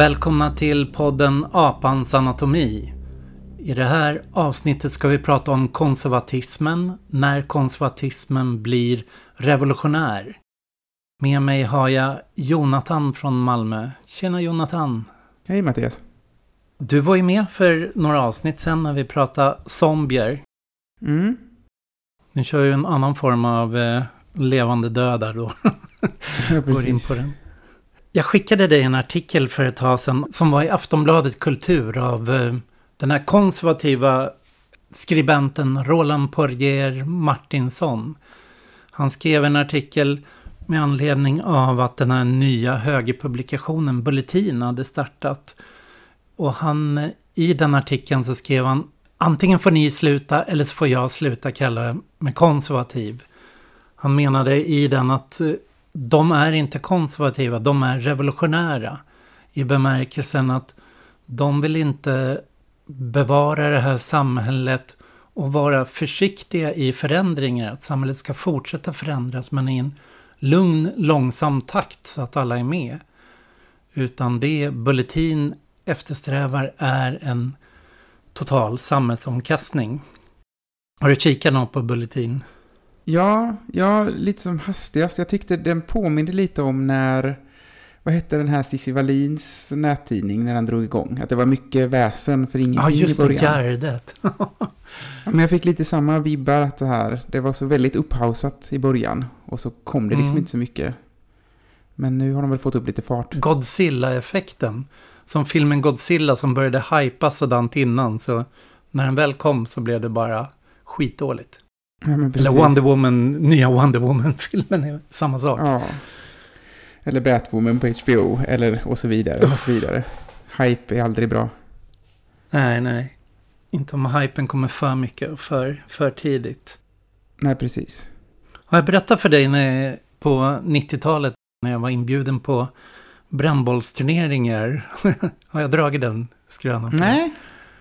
Välkomna till podden Apans anatomi. I det här avsnittet ska vi prata om konservatismen, när konservatismen blir revolutionär. Med mig har jag Jonathan från Malmö. Tjena Jonathan! Hej Mattias! Du var ju med för några avsnitt sen när vi pratade zombier. Mm. Nu kör ju en annan form av eh, levande dödar då. Går in på den. Jag skickade dig en artikel för ett tag sedan som var i Aftonbladet Kultur av eh, den här konservativa skribenten Roland Porger Martinsson. Han skrev en artikel med anledning av att den här nya högerpublikationen Bulletin hade startat. Och han, eh, i den artikeln så skrev han antingen får ni sluta eller så får jag sluta kalla mig konservativ. Han menade i den att eh, de är inte konservativa, de är revolutionära. I bemärkelsen att de vill inte bevara det här samhället och vara försiktiga i förändringar. Att samhället ska fortsätta förändras men i en lugn, långsam takt så att alla är med. Utan det Bulletin eftersträvar är en total samhällsomkastning. Har du kikat något på Bulletin? Ja, ja, lite som hastigast. Jag tyckte den påminde lite om när, vad hette den här Cissi Wallins nättidning när den drog igång? Att det var mycket väsen för ingenting Ja, just i det, början. gardet. Ja, men jag fick lite samma vibbar att det här, det var så väldigt upphausat i början. Och så kom det liksom Mm. inte så mycket. Men nu har de väl fått upp lite fart. Godzilla-effekten. Som filmen Godzilla som började hypas sådant innan. Så när den väl kom så blev det bara skitdåligt. Ja. Eller Wonder Woman, nya Wonder Woman-filmen är samma sak. Ja. Eller Batwoman på HBO, eller och så vidare. Och så vidare. Hype är aldrig bra. Nej, nej. Inte om hypen kommer för mycket och för, för tidigt. Nej, precis. Har jag berättat för dig när, på 90-talet när jag var inbjuden på brännbollsturneringar? Har jag dragit den skrönan? Nej.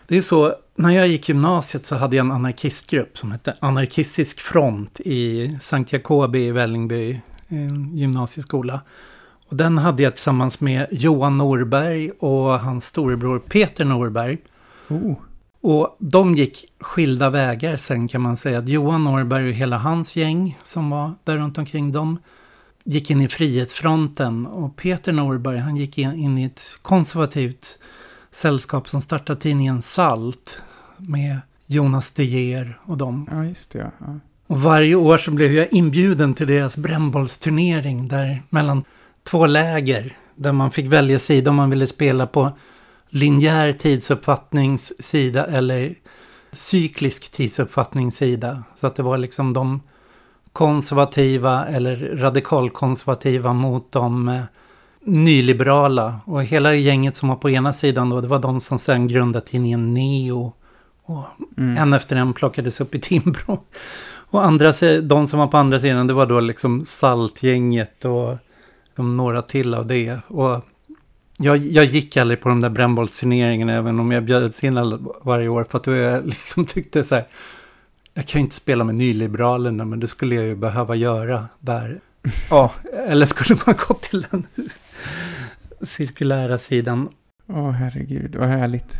Det är så, när jag gick gymnasiet så hade jag en anarkistgrupp som hette Anarkistisk front i Sankt Jacobi i Vällingby, en gymnasieskola. Och den hade jag tillsammans med Johan Norberg och hans storebror Peter Norberg. Oh. Och de gick skilda vägar sen kan man säga. Att Johan Norberg och hela hans gäng som var där runt omkring dem gick in i Frihetsfronten. Och Peter Norberg han gick in, in i ett konservativt sällskap som startade tidningen Salt. Med Jonas De Geer och dem. Ja, just det. Ja. Och varje år så blev jag inbjuden till deras brännbollsturnering där mellan två läger. Där man fick välja sida om man ville spela på linjär tidsuppfattningssida eller cyklisk tidsuppfattningssida. Så att det var liksom de konservativa eller radikalkonservativa mot de eh, nyliberala. Och hela gänget som var på ena sidan då, det var de som sen grundade tidningen Neo. Och Mm. en efter en plockades upp i Timbro. Och andra, de som var på andra sidan, det var då liksom Saltgänget och de några till av det. Och jag, jag gick aldrig på de där brännbollsturneringarna, även om jag bjöds in varje år. För att jag liksom tyckte så här, jag kan ju inte spela med nyliberalerna, men det skulle jag ju behöva göra där. Ja, eller skulle man gå till den cirkulära sidan. Åh, herregud, vad härligt.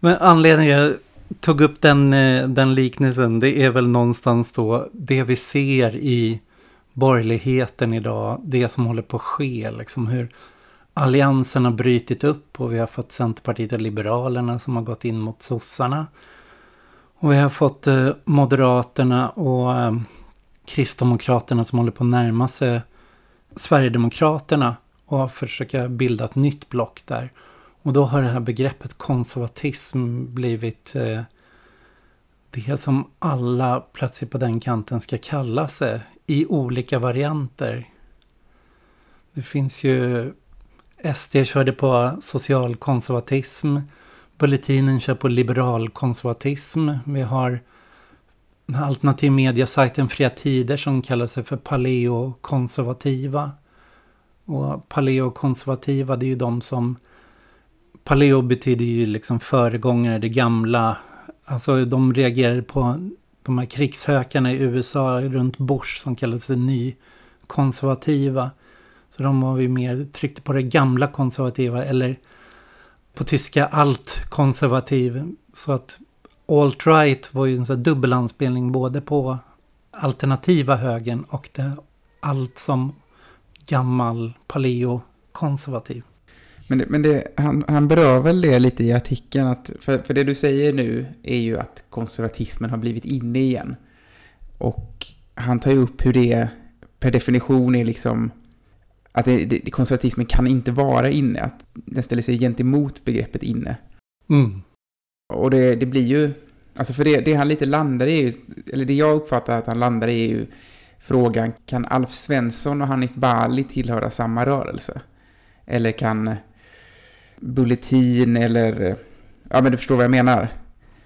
Men anledningen jag tog upp den, eh, den liknelsen, det är väl någonstans då det vi ser i borgerligheten idag, det som håller på att ske, liksom hur alliansen har brytit upp och vi har fått Centerpartiet och Liberalerna som har gått in mot sossarna. Och vi har fått eh, Moderaterna och eh, Kristdemokraterna som håller på att närma sig Sverigedemokraterna och försöka bilda ett nytt block där. Och då har det här begreppet konservatism blivit eh, det som alla plötsligt på den kanten ska kalla sig i olika varianter. Det finns ju SD körde på socialkonservatism. Bulletinen kör på liberalkonservatism. Vi har den här alternativ mediasajten Fria Tider som kallar sig för paleokonservativa. Och paleokonservativa det är ju de som Paleo betyder ju liksom föregångare, det gamla. Alltså de reagerade på de här krigshökarna i USA runt Bush som kallades för nykonservativa. Så de var ju mer tryckte på det gamla konservativa eller på tyska allt konservativ. Så att alt-right var ju en sån dubbelanspelning både på alternativa högern och det allt som gammal paleo-konservativ. Men, det, men det, han, han berör väl det lite i artikeln, att, för, för det du säger nu är ju att konservatismen har blivit inne igen. Och han tar ju upp hur det per definition är liksom att det, det, konservatismen kan inte vara inne, att den ställer sig gentemot begreppet inne. Mm. Och det, det blir ju, alltså för det, det han lite landar i, eller det jag uppfattar att han landar i är ju frågan, kan Alf Svensson och Hanif Bali tillhöra samma rörelse? Eller kan Bulletin eller, ja men du förstår vad jag menar.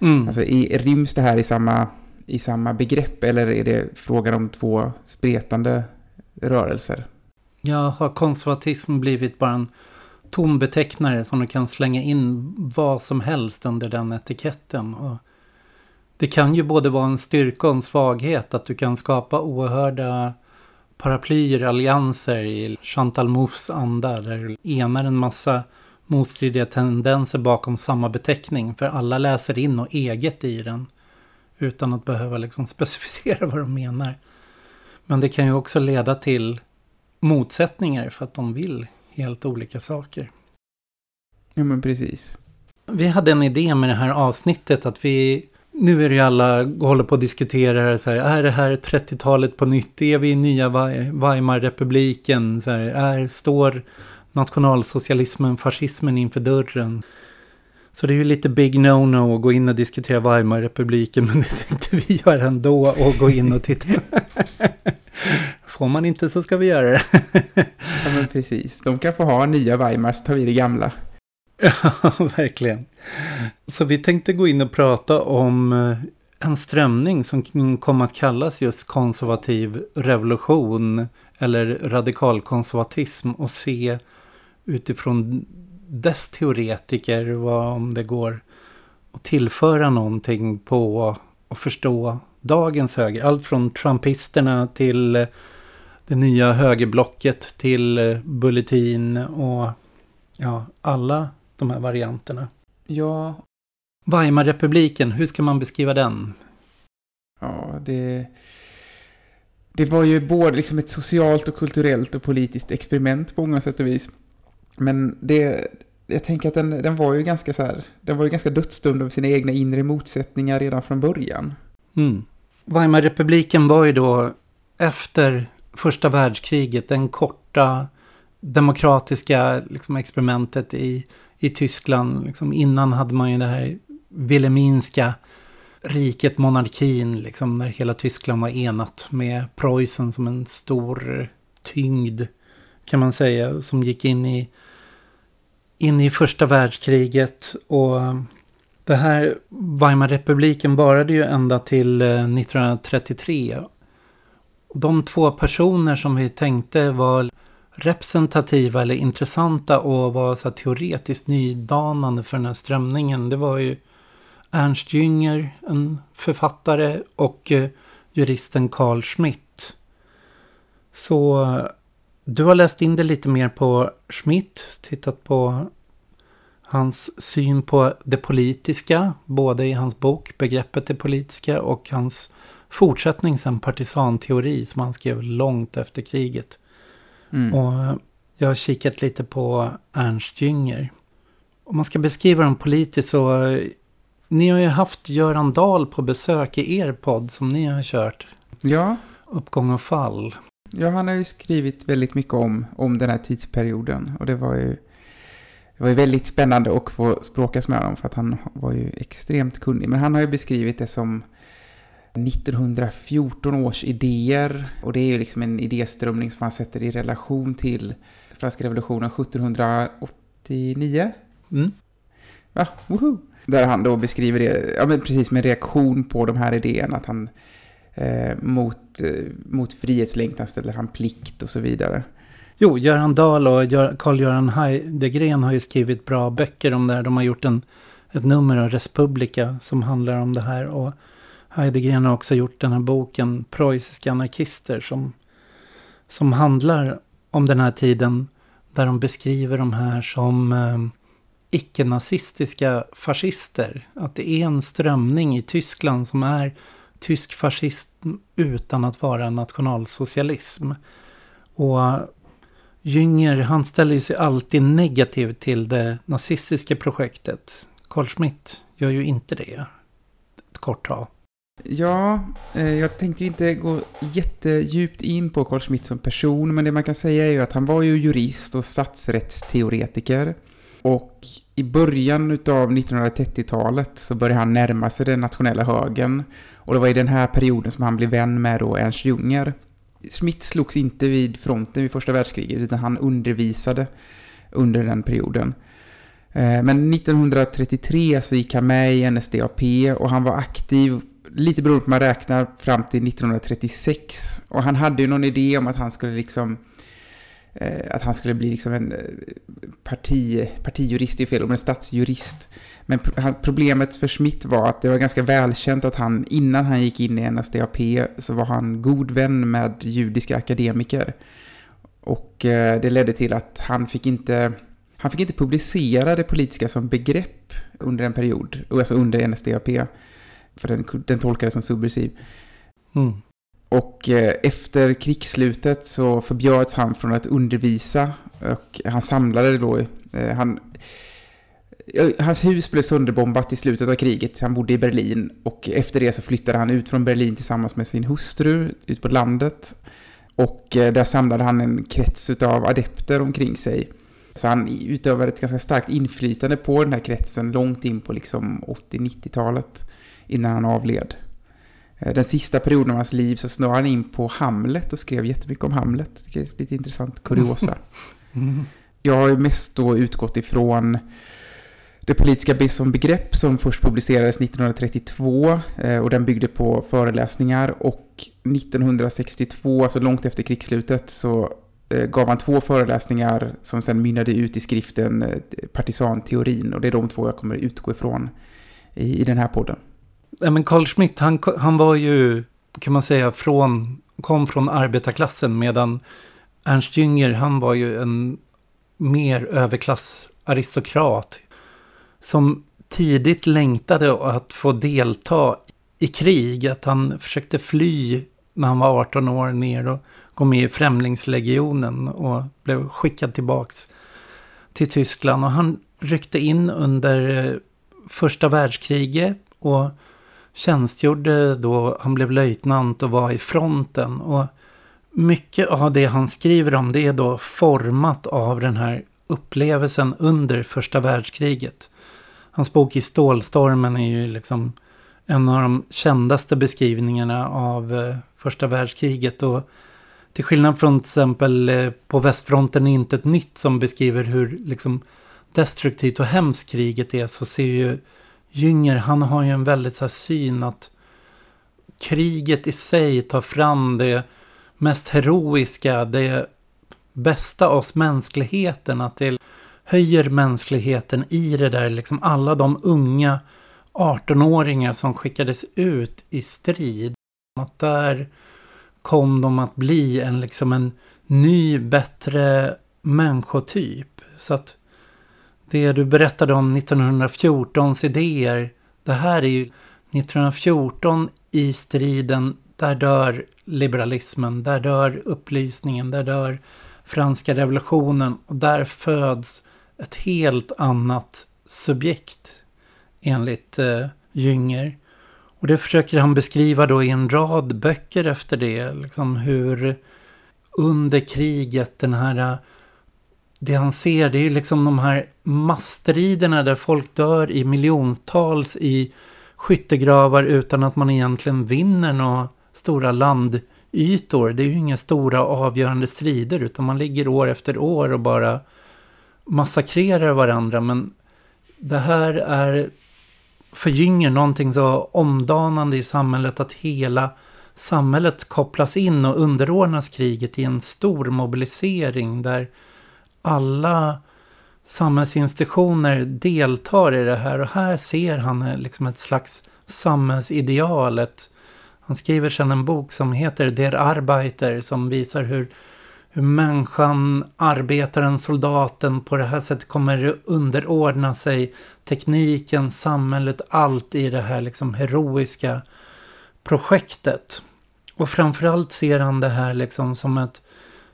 Mm. Alltså i, ryms det här i samma, i samma begrepp eller är det frågan om två spretande rörelser? Ja, har konservatism blivit bara en tom betecknare som du kan slänga in vad som helst under den etiketten? Och det kan ju både vara en styrka och en svaghet att du kan skapa oerhörda paraplyer, allianser i Chantal Moufs anda där du enar en massa motstridiga tendenser bakom samma beteckning för alla läser in och eget i den utan att behöva liksom specificera vad de menar. Men det kan ju också leda till motsättningar för att de vill helt olika saker. Ja, men precis. Vi hade en idé med det här avsnittet att vi nu är det ju alla håller på att diskutera så här, är det här 30-talet på nytt? Är vi i nya Weimarrepubliken? Så här, är, står nationalsocialismen, fascismen inför dörren? Så det är ju lite big no-no att gå in och diskutera Weimarrepubliken, men det tänkte vi göra ändå och gå in och titta. Får man inte så ska vi göra det. ja, men precis. De kan få ha nya Weimar så tar vi det gamla. Ja, verkligen. Så vi tänkte gå in och prata om eh, en strömning som kom att kallas just konservativ revolution eller radikalkonservatism och se utifrån dess teoretiker vad om det går att tillföra någonting på och förstå dagens höger. Allt från trumpisterna till eh, det nya högerblocket till eh, Bulletin och ja, alla de här varianterna. Ja. Weimarrepubliken, hur ska man beskriva den? Ja, det... Det var ju både liksom ett socialt och kulturellt och politiskt experiment på många sätt och vis. Men det, jag tänker att den, den var ju ganska så här, den var ju ganska dödsdömd av sina egna inre motsättningar redan från början. Mm. Weimarrepubliken var ju då efter första världskriget den korta demokratiska liksom, experimentet i, i Tyskland. Liksom, innan hade man ju det här Wilhelminska riket, monarkin, liksom, när hela Tyskland var enat med Preussen som en stor tyngd, kan man säga, som gick in i, in i första världskriget. Och det här Weimarrepubliken varade ju ända till eh, 1933. De två personer som vi tänkte var representativa eller intressanta och var så teoretiskt nydanande för den här strömningen. Det var ju Ernst Jünger, en författare, och eh, juristen Carl Schmitt. Så eh, du har läst in dig lite mer på Schmitt, tittat på hans syn på det politiska, både i hans bok Begreppet det politiska och hans fortsättning sen partisanteori som han skrev långt efter kriget. Mm. Och jag har kikat lite på Ernst Jünger. Om man ska beskriva dem politiskt så ni har ju haft Göran Dahl på besök i er podd som ni har kört. Ja. Uppgång och fall. Ja, han har ju skrivit väldigt mycket om, om den här tidsperioden. Och det var ju, det var ju väldigt spännande att få språkas med honom för att han var ju extremt kunnig. Men han har ju beskrivit det som 1914 års idéer. Och det är ju liksom en idéströmning som han sätter i relation till franska revolutionen 1789. Mm. Ja, woho! Där han då beskriver det, ja men precis med reaktion på de här idéerna, att han eh, mot, eh, mot frihetslängtan ställer han plikt och så vidare. Jo, Göran Dahl och Carl-Göran Heidegren har ju skrivit bra böcker om det här. De har gjort en, ett nummer av Respublika som handlar om det här. Och Heidegren har också gjort den här boken Preussiska anarkister som, som handlar om den här tiden där de beskriver de här som eh, icke-nazistiska fascister. Att det är en strömning i Tyskland som är tysk fascism utan att vara nationalsocialism. Och eh, Jünger, han ställer sig alltid negativ till det nazistiska projektet. Carl Schmitt gör ju inte det. Ett kort tag. Ja, eh, jag tänkte inte gå jättedjupt in på Carl Schmitt som person, men det man kan säga är ju att han var ju jurist och statsrättsteoretiker. Och i början av 1930-talet så började han närma sig den nationella högern. Och det var i den här perioden som han blev vän med då Ernst Junger. Schmidt slogs inte vid fronten vid första världskriget, utan han undervisade under den perioden. Eh, men 1933 så gick han med i NSDAP och han var aktiv, lite beroende på hur man räknar, fram till 1936. Och han hade ju någon idé om att han skulle liksom eh, att han skulle bli liksom en eh, parti, partijurist, är fel men en statsjurist. Men problemet för Schmidt var att det var ganska välkänt att han, innan han gick in i NSDAP, så var han god vän med judiska akademiker. Och eh, det ledde till att han fick inte, han fick inte publicera det politiska som begrepp under en period, alltså under NSDAP. För den, den tolkades som subversiv. Mm. Och eh, efter krigsslutet så förbjöds han från att undervisa och han samlade då, eh, han, hans hus blev sönderbombat i slutet av kriget, han bodde i Berlin och efter det så flyttade han ut från Berlin tillsammans med sin hustru ut på landet. Och eh, där samlade han en krets av adepter omkring sig. Så han utövade ett ganska starkt inflytande på den här kretsen långt in på liksom 80-90-talet innan han avled. Eh, den sista perioden av hans liv så snöade han in på Hamlet och skrev jättemycket om Hamlet. Det är lite intressant kuriosa. Mm. Jag har ju mest då utgått ifrån det politiska som begrepp som först publicerades 1932 eh, och den byggde på föreläsningar och 1962, alltså långt efter krigsslutet, så eh, gav han två föreläsningar som sen mynnade ut i skriften Partisanteorin och det är de två jag kommer utgå ifrån i, i den här podden ja, men Carl Schmitt, han, han var ju, kan man säga, från, kom från arbetarklassen medan Ernst Jünger, han var ju en mer överklassaristokrat som tidigt längtade att få delta i krig, att han försökte fly när han var 18 år ner och kom med i Främlingslegionen och blev skickad tillbaks till Tyskland. Och han ryckte in under eh, första världskriget och tjänstgjorde då, han blev löjtnant och var i fronten. Och mycket av det han skriver om det är då format av den här upplevelsen under första världskriget. Hans bok I stålstormen är ju liksom en av de kändaste beskrivningarna av eh, första världskriget. Och till skillnad från till exempel eh, på västfronten är inte ett nytt som beskriver hur liksom destruktivt och hemskt kriget är så ser ju Jünger, han har ju en väldigt så här syn att kriget i sig tar fram det mest heroiska, det bästa av mänskligheten. Att det höjer mänskligheten i det där, liksom alla de unga 18-åringar som skickades ut i strid. Att där kom de att bli en, liksom en ny, bättre människotyp. Så att det du berättade om 1914s idéer. Det här är ju 1914 i striden. Där dör liberalismen, där dör upplysningen, där dör franska revolutionen. Och där föds ett helt annat subjekt enligt eh, Jünger. Och det försöker han beskriva då i en rad böcker efter det. Liksom hur under kriget den här eh, det han ser det är liksom de här masstriderna där folk dör i miljontals i skyttegravar utan att man egentligen vinner några stora landytor. Det är ju inga stora avgörande strider utan man ligger år efter år och bara massakrerar varandra. Men det här är förgynger någonting så omdanande i samhället att hela samhället kopplas in och underordnas kriget i en stor mobilisering där alla samhällsinstitutioner deltar i det här och här ser han eh, liksom ett slags samhällsidealet. han skriver sedan en bok som heter Der Arbeiter som visar hur hur människan, arbetaren, soldaten på det här sättet kommer underordna sig tekniken, samhället, allt i det här liksom heroiska projektet. Och framförallt ser han det här liksom som ett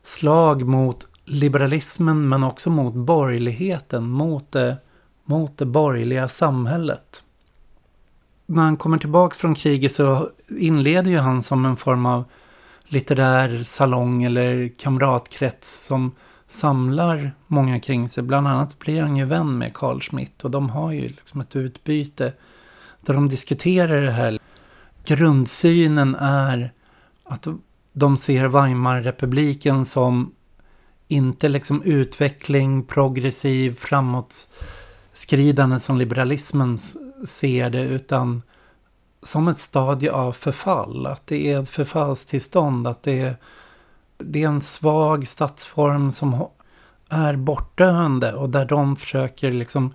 slag mot liberalismen men också mot borgerligheten, mot det, mot det borgerliga samhället. När han kommer tillbaka från kriget så inleder ju han som en form av litterär salong eller kamratkrets som samlar många kring sig. Bland annat blir han ju vän med Carl Schmitt och de har ju liksom ett utbyte där de diskuterar det här. Grundsynen är att de ser Weimarrepubliken som inte liksom utveckling, progressiv, framåtskridande som liberalismen ser det utan som ett stadie av förfall. Att det är ett förfallstillstånd. Att det är, det är en svag statsform som är bortdöende och där de försöker liksom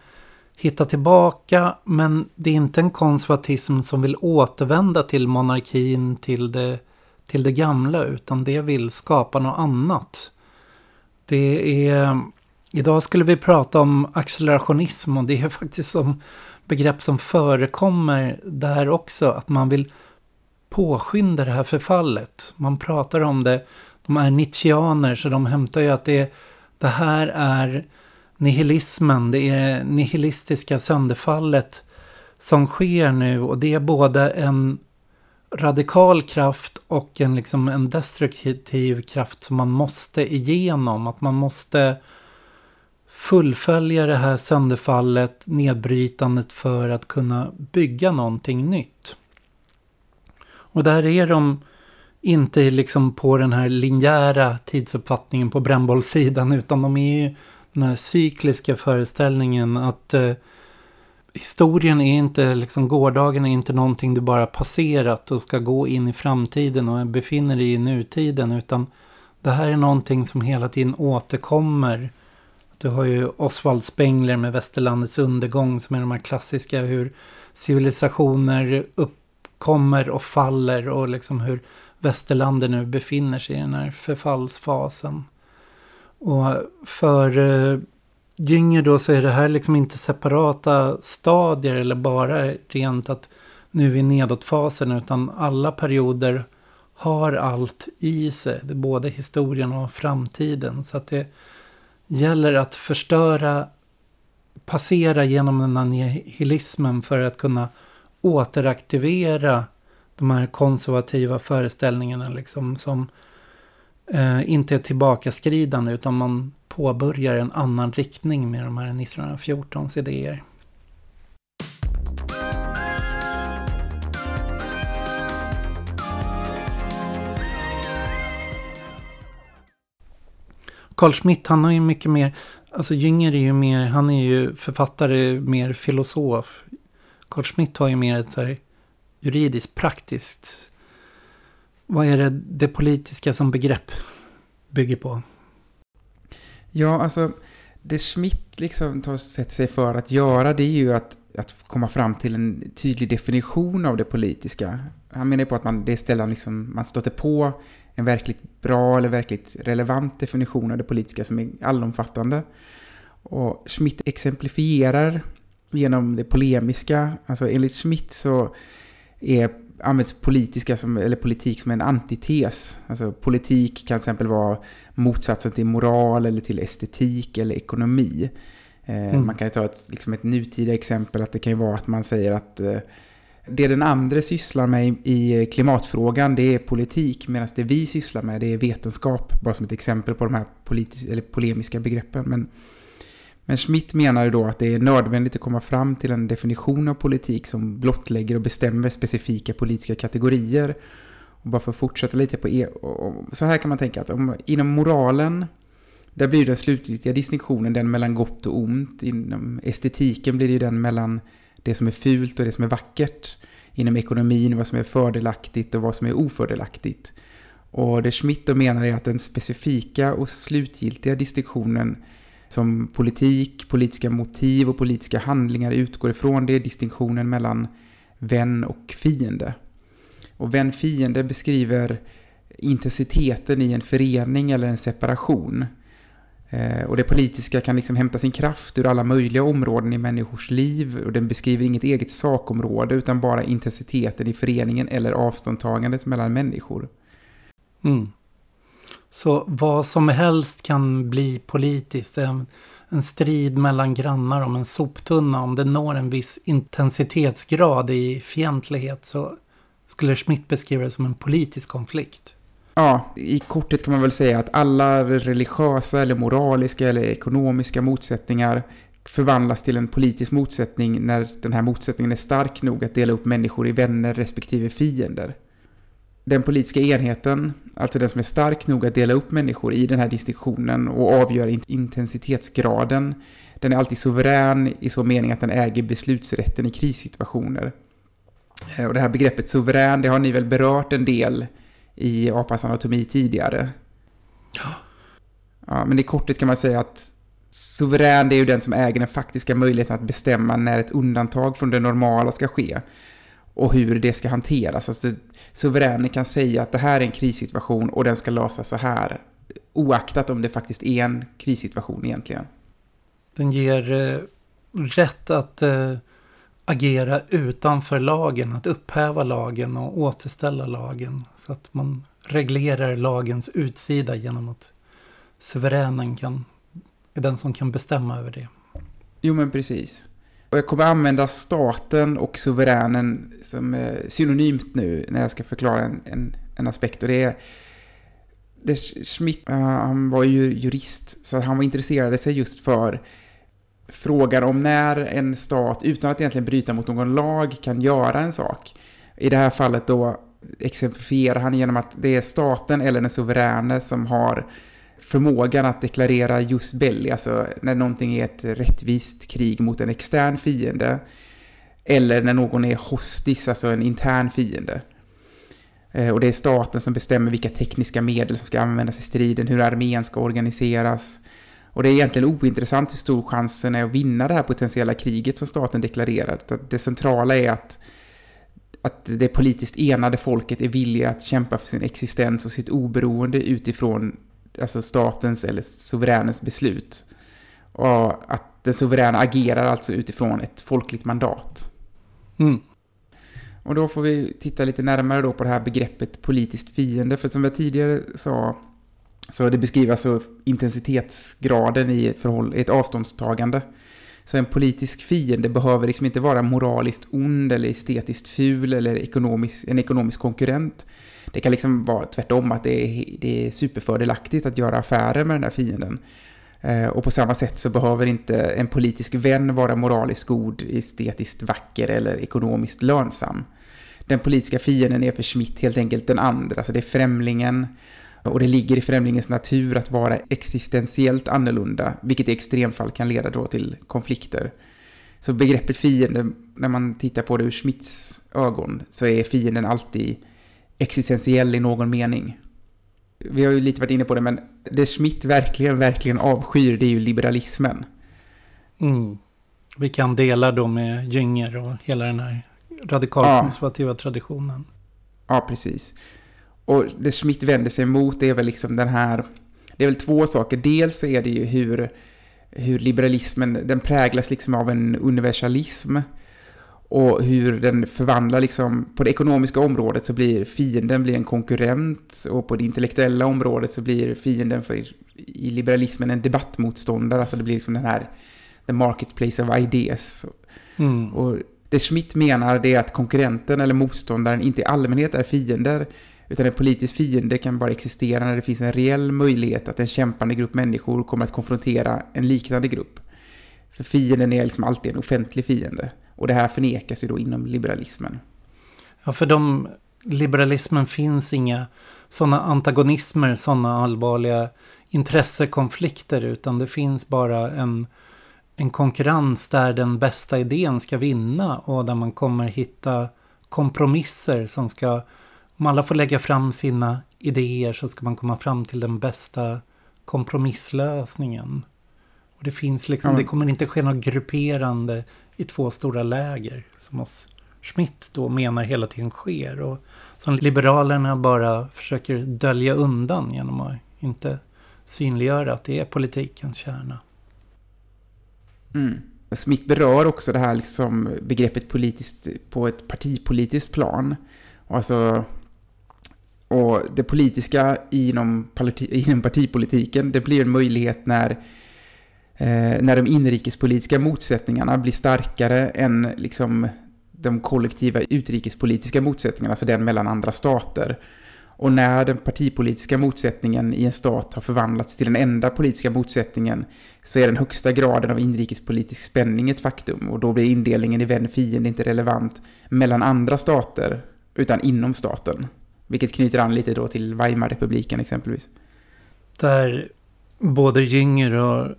hitta tillbaka. Men det är inte en konservatism som vill återvända till monarkin, till det, till det gamla, utan det vill skapa något annat. Det är... Idag skulle vi prata om accelerationism och det är faktiskt som begrepp som förekommer där också. Att man vill påskynda det här förfallet. Man pratar om det. De är nietzscheaner så de hämtar ju att det, det här är nihilismen. Det är nihilistiska sönderfallet som sker nu. Och det är både en radikal kraft och en, liksom en destruktiv kraft som man måste igenom. Att man måste fullfölja det här sönderfallet, nedbrytandet för att kunna bygga någonting nytt. Och där är de inte liksom på den här linjära tidsuppfattningen på brännbollssidan utan de är ju den här cykliska föreställningen att eh, historien är inte, liksom gårdagen är inte någonting du bara passerat och ska gå in i framtiden och befinner dig i nutiden utan det här är någonting som hela tiden återkommer du har ju Oswald Spengler med Västerlandets undergång som är de här klassiska hur civilisationer uppkommer och faller och liksom hur västerlandet nu befinner sig i den här förfallsfasen. Och för eh, Gynger då så är det här liksom inte separata stadier eller bara rent att nu är vi i nedåtfasen utan alla perioder har allt i sig. Det är både historien och framtiden. Så att det gäller att förstöra, passera genom den här nihilismen för att kunna återaktivera de här konservativa föreställningarna liksom som eh, inte är tillbakaskridande utan man påbörjar en annan riktning med de här 1914s idéer. Carl Schmitt, han har ju mycket mer, alltså Jünger är ju mer, han är ju författare, mer filosof. Carl Schmitt har ju mer ett så här juridiskt, praktiskt. Vad är det det politiska som begrepp bygger på? Ja, alltså det Schmitt liksom tar sig för att göra det är ju att, att komma fram till en tydlig definition av det politiska. Han menar ju på att man, det ställer liksom, man stöter på en verkligt bra eller verkligt relevant definition av det politiska som är allomfattande. Och Schmidt exemplifierar genom det polemiska. Alltså enligt Schmidt så är, används politiska som, eller politik som en antites. Alltså politik kan till exempel vara motsatsen till moral eller till estetik eller ekonomi. Eh, mm. Man kan ta ett, liksom ett nutida exempel att det kan vara att man säger att eh, det den andra sysslar med i klimatfrågan det är politik medan det vi sysslar med det är vetenskap. Bara som ett exempel på de här polemiska begreppen. Men, men Schmidt menar då att det är nödvändigt att komma fram till en definition av politik som blottlägger och bestämmer specifika politiska kategorier. Och bara för att fortsätta lite på e så här kan man tänka att om, inom moralen där blir den slutgiltiga distinktionen den mellan gott och ont. Inom estetiken blir det den mellan det som är fult och det som är vackert. Inom ekonomin, vad som är fördelaktigt och vad som är ofördelaktigt. Och det Schmidt då menar är att den specifika och slutgiltiga distinktionen som politik, politiska motiv och politiska handlingar utgår ifrån det är distinktionen mellan vän och fiende. Och vän-fiende beskriver intensiteten i en förening eller en separation. Eh, och det politiska kan liksom hämta sin kraft ur alla möjliga områden i människors liv och den beskriver inget eget sakområde utan bara intensiteten i föreningen eller avståndtagandet mellan människor. Mm. Så vad som helst kan bli politiskt. En, en strid mellan grannar om en soptunna. Om det når en viss intensitetsgrad i fientlighet så skulle Schmidt beskriva det som en politisk konflikt. Ja, i kortet kan man väl säga att alla religiösa eller moraliska eller ekonomiska motsättningar förvandlas till en politisk motsättning när den här motsättningen är stark nog att dela upp människor i vänner respektive fiender. Den politiska enheten, alltså den som är stark nog att dela upp människor i den här distinktionen och avgör intensitetsgraden, den är alltid suverän i så mening att den äger beslutsrätten i krissituationer. Eh, och det här begreppet suverän, det har ni väl berört en del i apans anatomi tidigare. Ja. ja. Men i korthet kan man säga att suverän det är ju den som äger den faktiska möjligheten att bestämma när ett undantag från det normala ska ske och hur det ska hanteras. Alltså, suveränen kan säga att det här är en krissituation och den ska lösas så här, oaktat om det faktiskt är en krissituation egentligen. Den ger eh, rätt att eh, agera utanför lagen, att upphäva lagen och återställa lagen. Så att man reglerar lagens utsida genom att suveränen kan, är den som kan bestämma över det. Jo men precis. Och jag kommer använda staten och suveränen som eh, synonymt nu när jag ska förklara en, en, en aspekt. Och det är det Schmidt, uh, han var ju jurist, så han var intresserade sig just för frågan om när en stat, utan att egentligen bryta mot någon lag, kan göra en sak. I det här fallet då exemplifierar han genom att det är staten eller den suveräne som har förmågan att deklarera just belli, alltså när någonting är ett rättvist krig mot en extern fiende, eller när någon är hostis, alltså en intern fiende. Eh, och det är staten som bestämmer vilka tekniska medel som ska användas i striden, hur armén ska organiseras, och det är egentligen ointressant hur stor chansen är att vinna det här potentiella kriget som staten deklarerar. Det centrala är att, att det politiskt enade folket är villiga att kämpa för sin existens och sitt oberoende utifrån alltså statens eller suveränens beslut. Och att den suveräna agerar alltså utifrån ett folkligt mandat. Mm. Och då får vi titta lite närmare då på det här begreppet politiskt fiende. För som jag tidigare sa så det beskriver alltså intensitetsgraden i ett, förhåll, ett avståndstagande. Så en politisk fiende behöver liksom inte vara moraliskt ond eller estetiskt ful eller ekonomisk, en ekonomisk konkurrent. Det kan liksom vara tvärtom, att det är, det är superfördelaktigt att göra affärer med den här fienden. Eh, och på samma sätt så behöver inte en politisk vän vara moraliskt god, estetiskt vacker eller ekonomiskt lönsam. Den politiska fienden är för Schmidt helt enkelt den andra, så det är främlingen och det ligger i främlingens natur att vara existentiellt annorlunda, vilket i extremfall kan leda då till konflikter. Så begreppet fiende, när man tittar på det ur Schmidts ögon, så är fienden alltid existentiell i någon mening. Vi har ju lite varit inne på det, men det Schmidt verkligen, verkligen avskyr, det är ju liberalismen. Mm. Vi kan dela då med Jünger och hela den här radikalkonservativa ja. traditionen. Ja, precis. Och det Schmidt vänder sig emot är väl liksom den här, det är väl två saker. Dels är det ju hur, hur liberalismen, den präglas liksom av en universalism. Och hur den förvandlar liksom, på det ekonomiska området så blir fienden blir en konkurrent och på det intellektuella området så blir fienden för, i liberalismen en debattmotståndare. Alltså det blir liksom den här, the marketplace of ideas. Mm. Och det Schmidt menar det är att konkurrenten eller motståndaren inte i allmänhet är fiender utan en politisk fiende kan bara existera när det finns en reell möjlighet att en kämpande grupp människor kommer att konfrontera en liknande grupp. För fienden är liksom alltid en offentlig fiende. Och det här förnekas ju då inom liberalismen. Ja, för de, liberalismen finns inga sådana antagonismer, sådana allvarliga intressekonflikter, utan det finns bara en, en konkurrens där den bästa idén ska vinna och där man kommer hitta kompromisser som ska om alla får lägga fram sina idéer så ska man komma fram till den bästa kompromisslösningen. Och det finns liksom, ja. det kommer inte ske något grupperande i två stora läger som oss Schmidt då menar hela tiden sker. Och som Liberalerna bara försöker dölja undan genom att inte synliggöra att det är politikens kärna. Mm. Smith berör också det här liksom begreppet politiskt på ett partipolitiskt plan. Alltså, och det politiska inom, inom partipolitiken, det blir en möjlighet när, Eh, när de inrikespolitiska motsättningarna blir starkare än liksom de kollektiva utrikespolitiska motsättningarna, alltså den mellan andra stater. Och när den partipolitiska motsättningen i en stat har förvandlats till den enda politiska motsättningen så är den högsta graden av inrikespolitisk spänning ett faktum och då blir indelningen i vän-fiende inte relevant mellan andra stater utan inom staten. Vilket knyter an lite då till Weimarrepubliken exempelvis. Där både Jünger och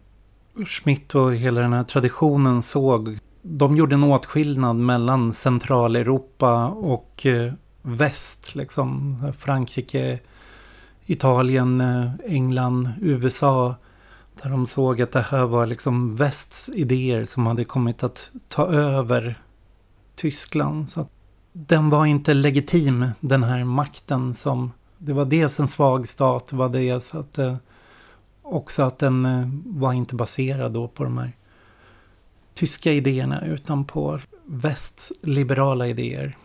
Schmidt och hela den här traditionen såg de gjorde en åtskillnad mellan Centraleuropa och eh, väst. Liksom Frankrike, Italien, eh, England, USA. Där de såg att det här var liksom västs idéer som hade kommit att ta över Tyskland. Så den var inte legitim, den här makten som... Det var dels en svag stat, det var dels att... Eh, Också att den eh, var inte baserad då på de här tyska idéerna utan på västs liberala idéer.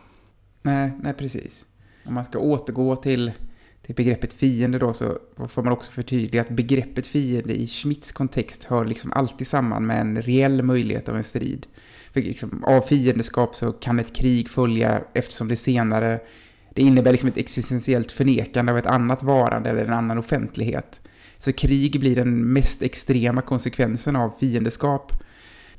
Nej, nej precis. Om man ska återgå till, till begreppet fiende då så får man också förtydliga att begreppet fiende i Schmidts kontext hör liksom alltid samman med en reell möjlighet av en strid. För liksom, av fiendeskap så kan ett krig följa eftersom det senare det innebär liksom ett existentiellt förnekande av ett annat varande eller en annan offentlighet. Så krig blir den mest extrema konsekvensen av fiendeskap.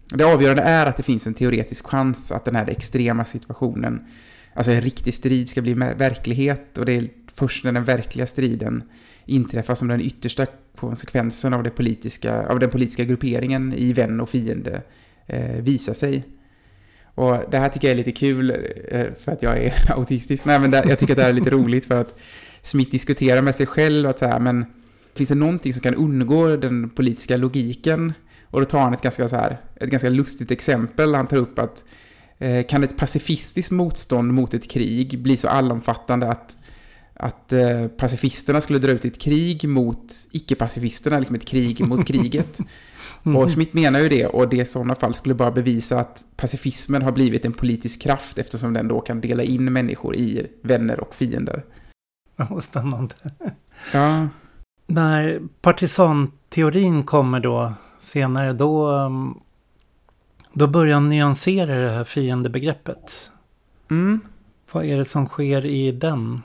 Det avgörande är att det finns en teoretisk chans att den här extrema situationen, alltså en riktig strid, ska bli verklighet. Och det är först när den verkliga striden inträffar som den yttersta konsekvensen av, det politiska, av den politiska grupperingen i vän och fiende eh, visar sig. Och det här tycker jag är lite kul eh, för att jag är autistisk. Nej, men det, jag tycker att det här är lite roligt för att Smith diskuterar med sig själv att så här, men finns det någonting som kan undgå den politiska logiken och då tar han ett ganska, så här, ett ganska lustigt exempel. Han tar upp att eh, kan ett pacifistiskt motstånd mot ett krig bli så allomfattande att, att eh, pacifisterna skulle dra ut ett krig mot icke-pacifisterna, liksom ett krig mot kriget. Mm. Och Schmidt menar ju det, och det i sådana fall skulle bara bevisa att pacifismen har blivit en politisk kraft eftersom den då kan dela in människor i vänner och fiender. Ja, spännande. Ja. När partisanteorin kommer då senare då, um, då börjar han nyansera det här fiendebegreppet. Mm. Vad är det som sker i den?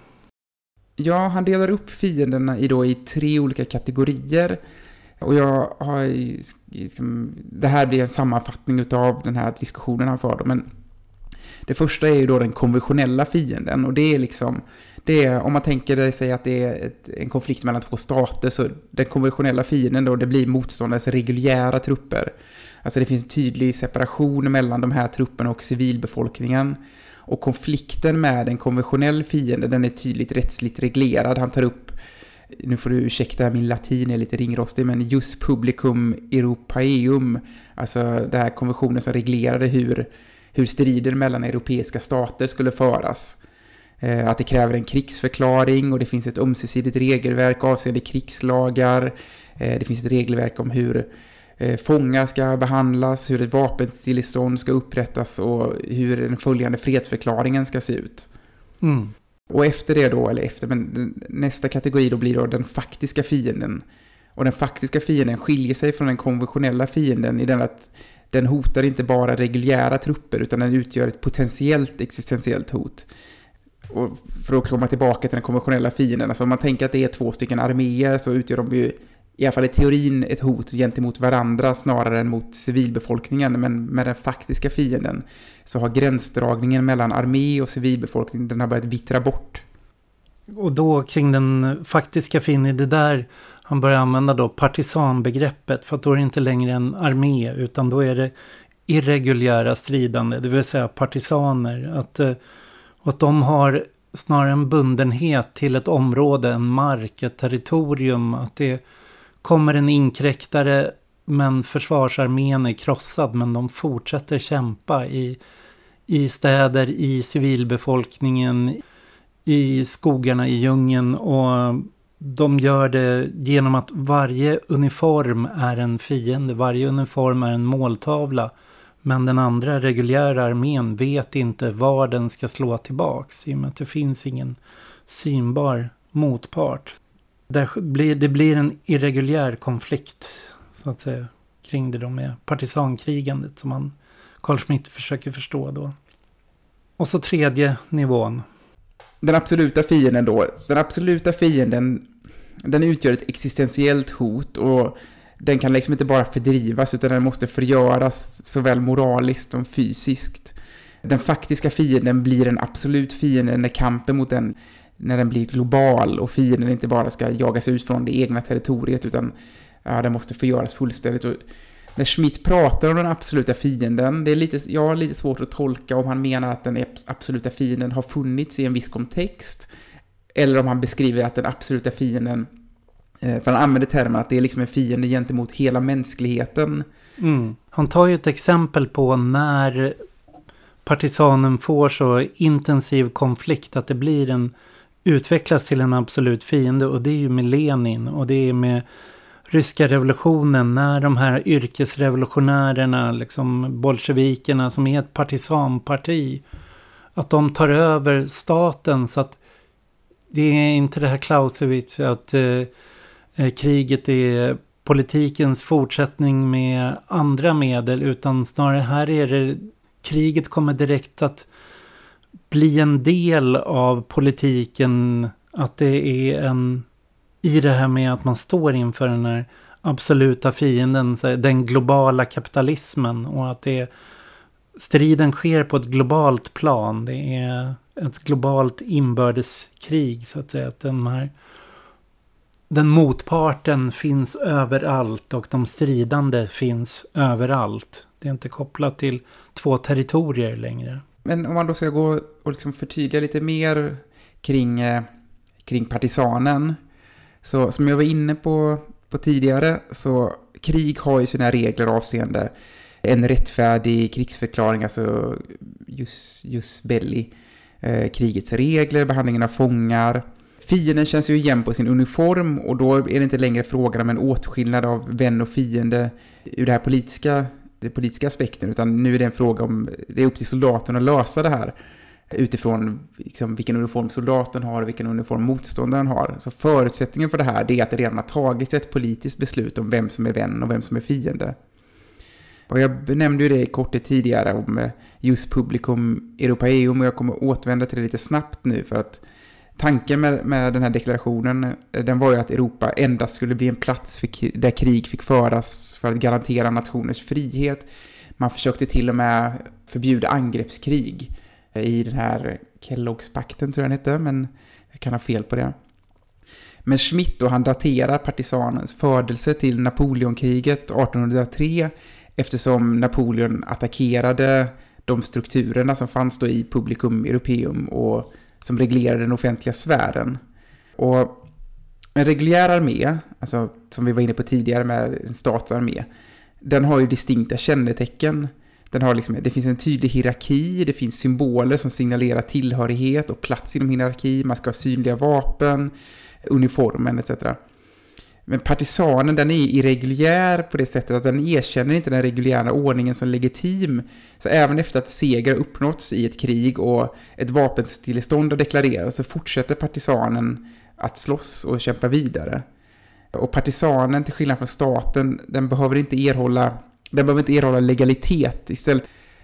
Ja, han delar upp fienderna i, då, i tre olika kategorier. Och jag har... Liksom, det här blir en sammanfattning av den här diskussionen han för. Men det första är ju då den konventionella fienden. Och det är liksom det är, om man tänker sig att det är ett, en konflikt mellan två stater, så den konventionella fienden då, det blir motståndarens reguljära trupper. Alltså det finns en tydlig separation mellan de här trupperna och civilbefolkningen. Och konflikten med en konventionell fiende, den är tydligt rättsligt reglerad. Han tar upp, nu får du ursäkta min latin är lite ringrostig, men just publicum europaeum, alltså den här konventionen som reglerade hur, hur strider mellan europeiska stater skulle föras. Eh, att det kräver en krigsförklaring och det finns ett ömsesidigt regelverk avseende krigslagar. Eh, det finns ett regelverk om hur eh, fångar ska behandlas, hur ett vapenstillestånd ska upprättas och hur den följande fredsförklaringen ska se ut. Mm. Och efter det då, eller efter, men nästa kategori då blir då den faktiska fienden. Och den faktiska fienden skiljer sig från den konventionella fienden i den att den hotar inte bara reguljära trupper utan den utgör ett potentiellt existentiellt hot och för att komma tillbaka till den konventionella fienden, alltså om man tänker att det är två stycken arméer så utgör de ju i alla fall i teorin ett hot gentemot varandra snarare än mot civilbefolkningen. Men med den faktiska fienden så har gränsdragningen mellan armé och civilbefolkning den har börjat vittra bort. Och då kring den faktiska fienden, det där han börjar använda då partisanbegreppet för att då är det inte längre en armé utan då är det irreguljära stridande, det vill säga partisaner. Att eh, och att de har snarare en bundenhet till ett område, en mark, ett territorium. Att det kommer en inkräktare men försvarsarmén är krossad men de fortsätter kämpa i, i städer, i civilbefolkningen, i skogarna, i djungeln och de gör det genom att varje uniform är en fiende, varje uniform är en måltavla. Men den andra reguljära armén vet inte var den ska slå tillbaks i och med att det finns ingen synbar motpart. Det blir, det blir en irreguljär konflikt så att säga kring det då med partisankrigandet som man, Carl Schmitt försöker förstå då. Och så tredje nivån. Den absoluta fienden då. Den absoluta fienden, den utgör ett existentiellt hot och den kan liksom inte bara fördrivas utan den måste förgöras såväl moraliskt som fysiskt. Den faktiska fienden blir en absolut fiende när kampen mot den när den blir global och fienden inte bara ska jagas ut från det egna territoriet utan ja, den måste förgöras fullständigt. Och när Schmidt pratar om den absoluta fienden, det är lite, jag har lite svårt att tolka om han menar att den absoluta fienden har funnits i en viss kontext eller om han beskriver att den absoluta fienden Eh, för han använder termen att det är liksom en fiende gentemot hela mänskligheten. Mm. Han tar ju ett exempel på när partisanen får så intensiv konflikt att det blir en utvecklas till en absolut fiende och det är ju med Lenin och det är med ryska revolutionen när de här yrkesrevolutionärerna, liksom bolsjevikerna som är ett partisanparti, att de tar över staten så att det är inte det här Clausewitz att eh, Eh, kriget är politikens fortsättning med andra medel utan snarare här är det kriget kommer direkt att bli en del av politiken att det är en i det här med att man står inför den här absoluta fienden, den globala kapitalismen och att det striden sker på ett globalt plan. Det är ett globalt inbördeskrig så att säga. Att de här den motparten finns överallt och de stridande finns överallt. Det är inte kopplat till två territorier längre. Men om man då ska gå och liksom förtydliga lite mer kring, eh, kring partisanen. Så som jag var inne på, på tidigare så krig har ju sina regler avseende en rättfärdig krigsförklaring, alltså just, just belli. Eh, krigets regler, behandlingen av fångar, Fienden känns ju igen på sin uniform och då är det inte längre frågan om en åtskillnad av vän och fiende ur det här politiska, den politiska aspekten, utan nu är det en fråga om, det är upp till soldaten att lösa det här utifrån liksom, vilken uniform soldaten har och vilken uniform motståndaren har. Så förutsättningen för det här är att det redan har tagits ett politiskt beslut om vem som är vän och vem som är fiende. Och jag nämnde ju det i korthet tidigare om eh, just publicum europaeum och jag kommer återvända till det lite snabbt nu för att tanken med, med den här deklarationen, eh, den var ju att Europa endast skulle bli en plats för, där krig fick föras för att garantera nationers frihet. Man försökte till och med förbjuda angreppskrig eh, i den här Kelloggspakten tror jag den hette, men jag kan ha fel på det. Men Schmidt då, han daterar partisanens födelse till Napoleonkriget 1803 eftersom Napoleon attackerade de strukturerna som fanns då i Publicum Europeum och som reglerar den offentliga sfären. Och en reguljär armé, alltså som vi var inne på tidigare med en statsarmé, den har ju distinkta kännetecken. Den har liksom, det finns en tydlig hierarki, det finns symboler som signalerar tillhörighet och plats inom hierarki, man ska ha synliga vapen, uniformen etc. Men partisanen den är irreguljär på det sättet att den erkänner inte den reguljära ordningen som legitim. Så även efter att seger uppnåtts i ett krig och ett vapenstillestånd har deklarerats så fortsätter partisanen att slåss och kämpa vidare. Och partisanen, till skillnad från staten, den behöver inte erhålla, den behöver inte erhålla legalitet. Istället,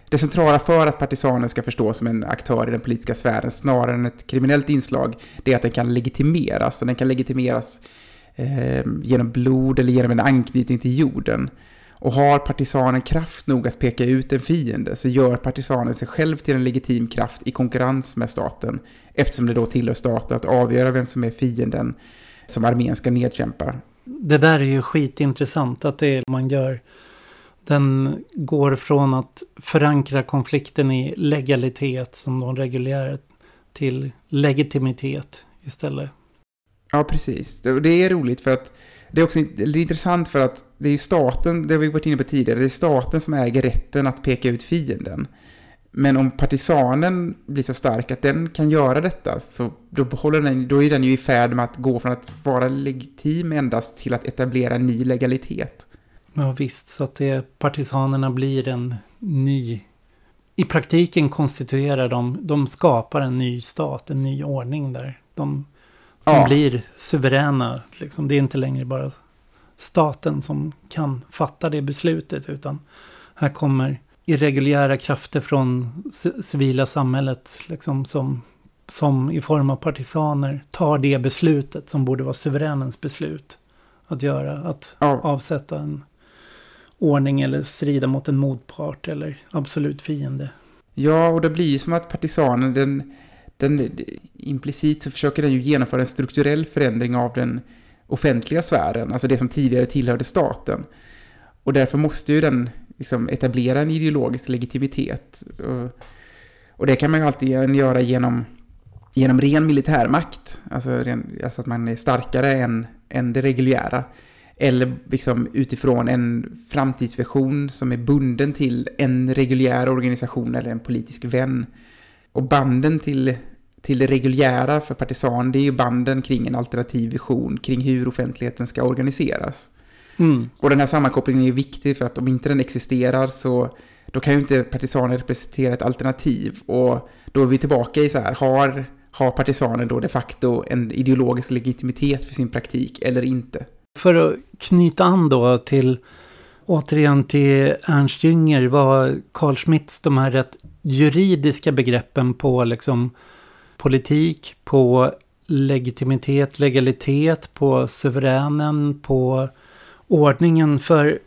det centrala för att partisanen ska förstås som en aktör i den politiska sfären snarare än ett kriminellt inslag, det är att den kan legitimeras. Och den kan legitimeras eh, genom blod eller genom en anknytning till jorden. Och har partisanen kraft nog att peka ut en fiende så gör partisanen sig själv till en legitim kraft i konkurrens med staten eftersom det då tillhör staten att avgöra vem som är fienden som armén ska nedkämpa. Det där är ju skitintressant att det är man gör. Den går från att förankra konflikten i legalitet som de reguljära till legitimitet istället. Ja, precis. Det är roligt för att det är också det är intressant för att det är ju staten, det har vi varit inne på tidigare, det är staten som äger rätten att peka ut fienden. Men om partisanen blir så stark att den kan göra detta så då, behåller den, då är den ju i färd med att gå från att vara legitim endast till att etablera en ny legalitet. Ja visst, så att det, partisanerna blir en ny... I praktiken konstituerar de, de skapar en ny stat, en ny ordning där. De, de ja. blir suveräna, liksom. det är inte längre bara staten som kan fatta det beslutet utan här kommer irreguljära krafter från civila samhället liksom som, som i form av partisaner tar det beslutet som borde vara suveränens beslut att göra. Att ja. avsätta en ordning eller strida mot en motpart eller absolut fiende. Ja, och det blir ju som att partisanen, den, den, implicit så försöker den ju genomföra en strukturell förändring av den offentliga sfären, alltså det som tidigare tillhörde staten. Och därför måste ju den liksom etablera en ideologisk legitimitet. Och, och det kan man ju alltid göra genom, genom ren militärmakt, alltså, ren, alltså att man är starkare än, än det reguljära. Eller liksom utifrån en framtidsvision som är bunden till en reguljär organisation eller en politisk vän. Och banden till, till det reguljära för partisan, det är ju banden kring en alternativ vision, kring hur offentligheten ska organiseras. Mm. Och den här sammankopplingen är ju viktig för att om inte den existerar så då kan ju inte partisaner representera ett alternativ. Och då är vi tillbaka i så här, har, har partisanen då de facto en ideologisk legitimitet för sin praktik eller inte? För att knyta an då till, återigen till Ernst Jünger, var Carl Schmitts de här rätt juridiska begreppen på liksom politik, på legitimitet, legalitet, på suveränen, på ordningen för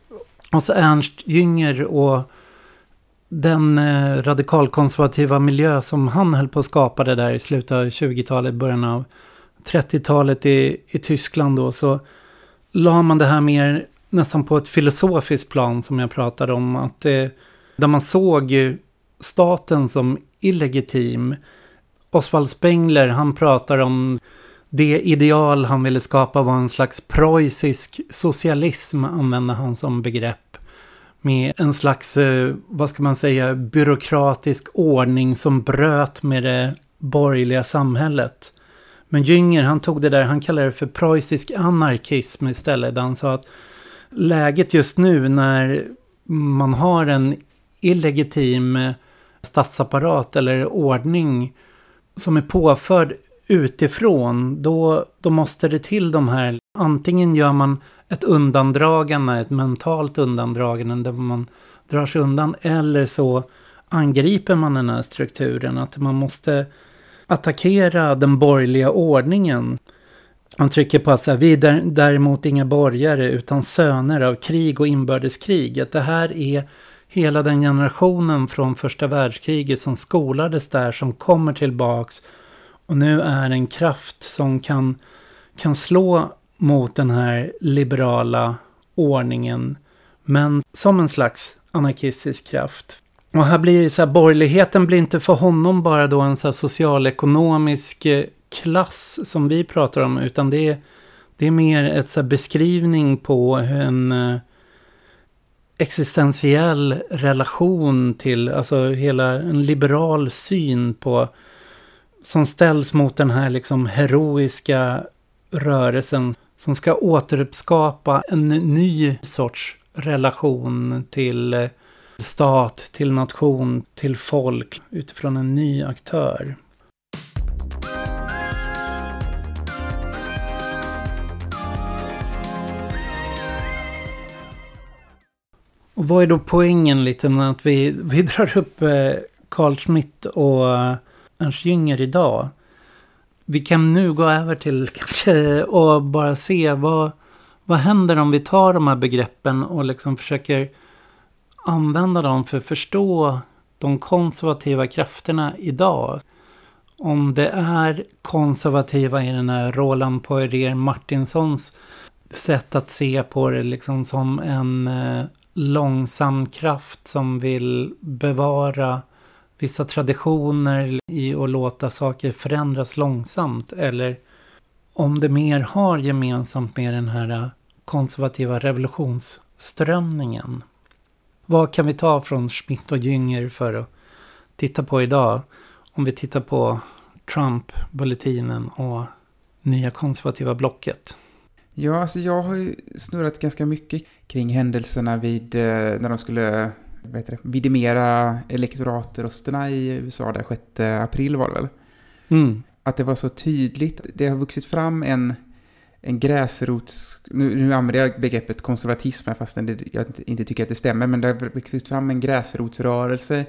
alltså Ernst Jünger och den eh, radikalkonservativa miljö som han höll på att skapa det där i slutet av 20-talet, början av 30-talet i, i Tyskland då, så la man det här mer nästan på ett filosofiskt plan som jag pratade om. Att det, där man såg ju staten som illegitim. Oswald Spengler, han pratar om det ideal han ville skapa var en slags preussisk socialism, använde han som begrepp. Med en slags, eh, vad ska man säga, byråkratisk ordning som bröt med det borgerliga samhället. Men Jünger, han tog det där, han kallade det för preussisk anarkism istället. Han sa att läget just nu när man har en illegitim statsapparat eller ordning som är påförd utifrån, då, då måste det till de här, antingen gör man ett undandragande, ett mentalt undandragande där man drar sig undan, eller så angriper man den här strukturen, att man måste attackera den borgerliga ordningen. Han trycker på att så här, vi är däremot inga borgare utan söner av krig och inbördeskrig. Att det här är hela den generationen från första världskriget som skolades där som kommer tillbaks och nu är en kraft som kan, kan slå mot den här liberala ordningen. Men som en slags anarkistisk kraft. Och här blir det så här, borgerligheten blir inte för honom bara då en så här socialekonomisk eh, klass som vi pratar om. Utan det är, det är mer ett så här beskrivning på en eh, existentiell relation till, alltså hela en liberal syn på som ställs mot den här liksom heroiska rörelsen som ska återuppskapa en ny sorts relation till stat, till nation, till folk utifrån en ny aktör. Och vad är då poängen lite med att vi, vi drar upp eh, Carl Schmitt och eh, Ernst Jünger idag. Vi kan nu gå över till kanske och bara se vad, vad händer om vi tar de här begreppen och liksom försöker använda dem för att förstå de konservativa krafterna idag. Om det är konservativa i den här Roland Poirier Martinsons sätt att se på det liksom som en eh, långsam kraft som vill bevara vissa traditioner i att låta saker förändras långsamt eller om det mer har gemensamt med den här konservativa revolutionsströmningen. Vad kan vi ta från Schmidt och Jünger för att titta på idag. Om vi tittar på Trump-bulletinen och nya konservativa blocket. Ja, alltså jag har ju snurrat ganska mycket kring händelserna vid eh, när de skulle vad heter det, vidimera elektoratrösterna i USA den 6 april var det väl? Mm. Att det var så tydligt. Det har vuxit fram en, en gräsrots... Nu, nu använder jag begreppet konservatism här fastän det, jag inte tycker att det stämmer, men det har vuxit fram en gräsrotsrörelse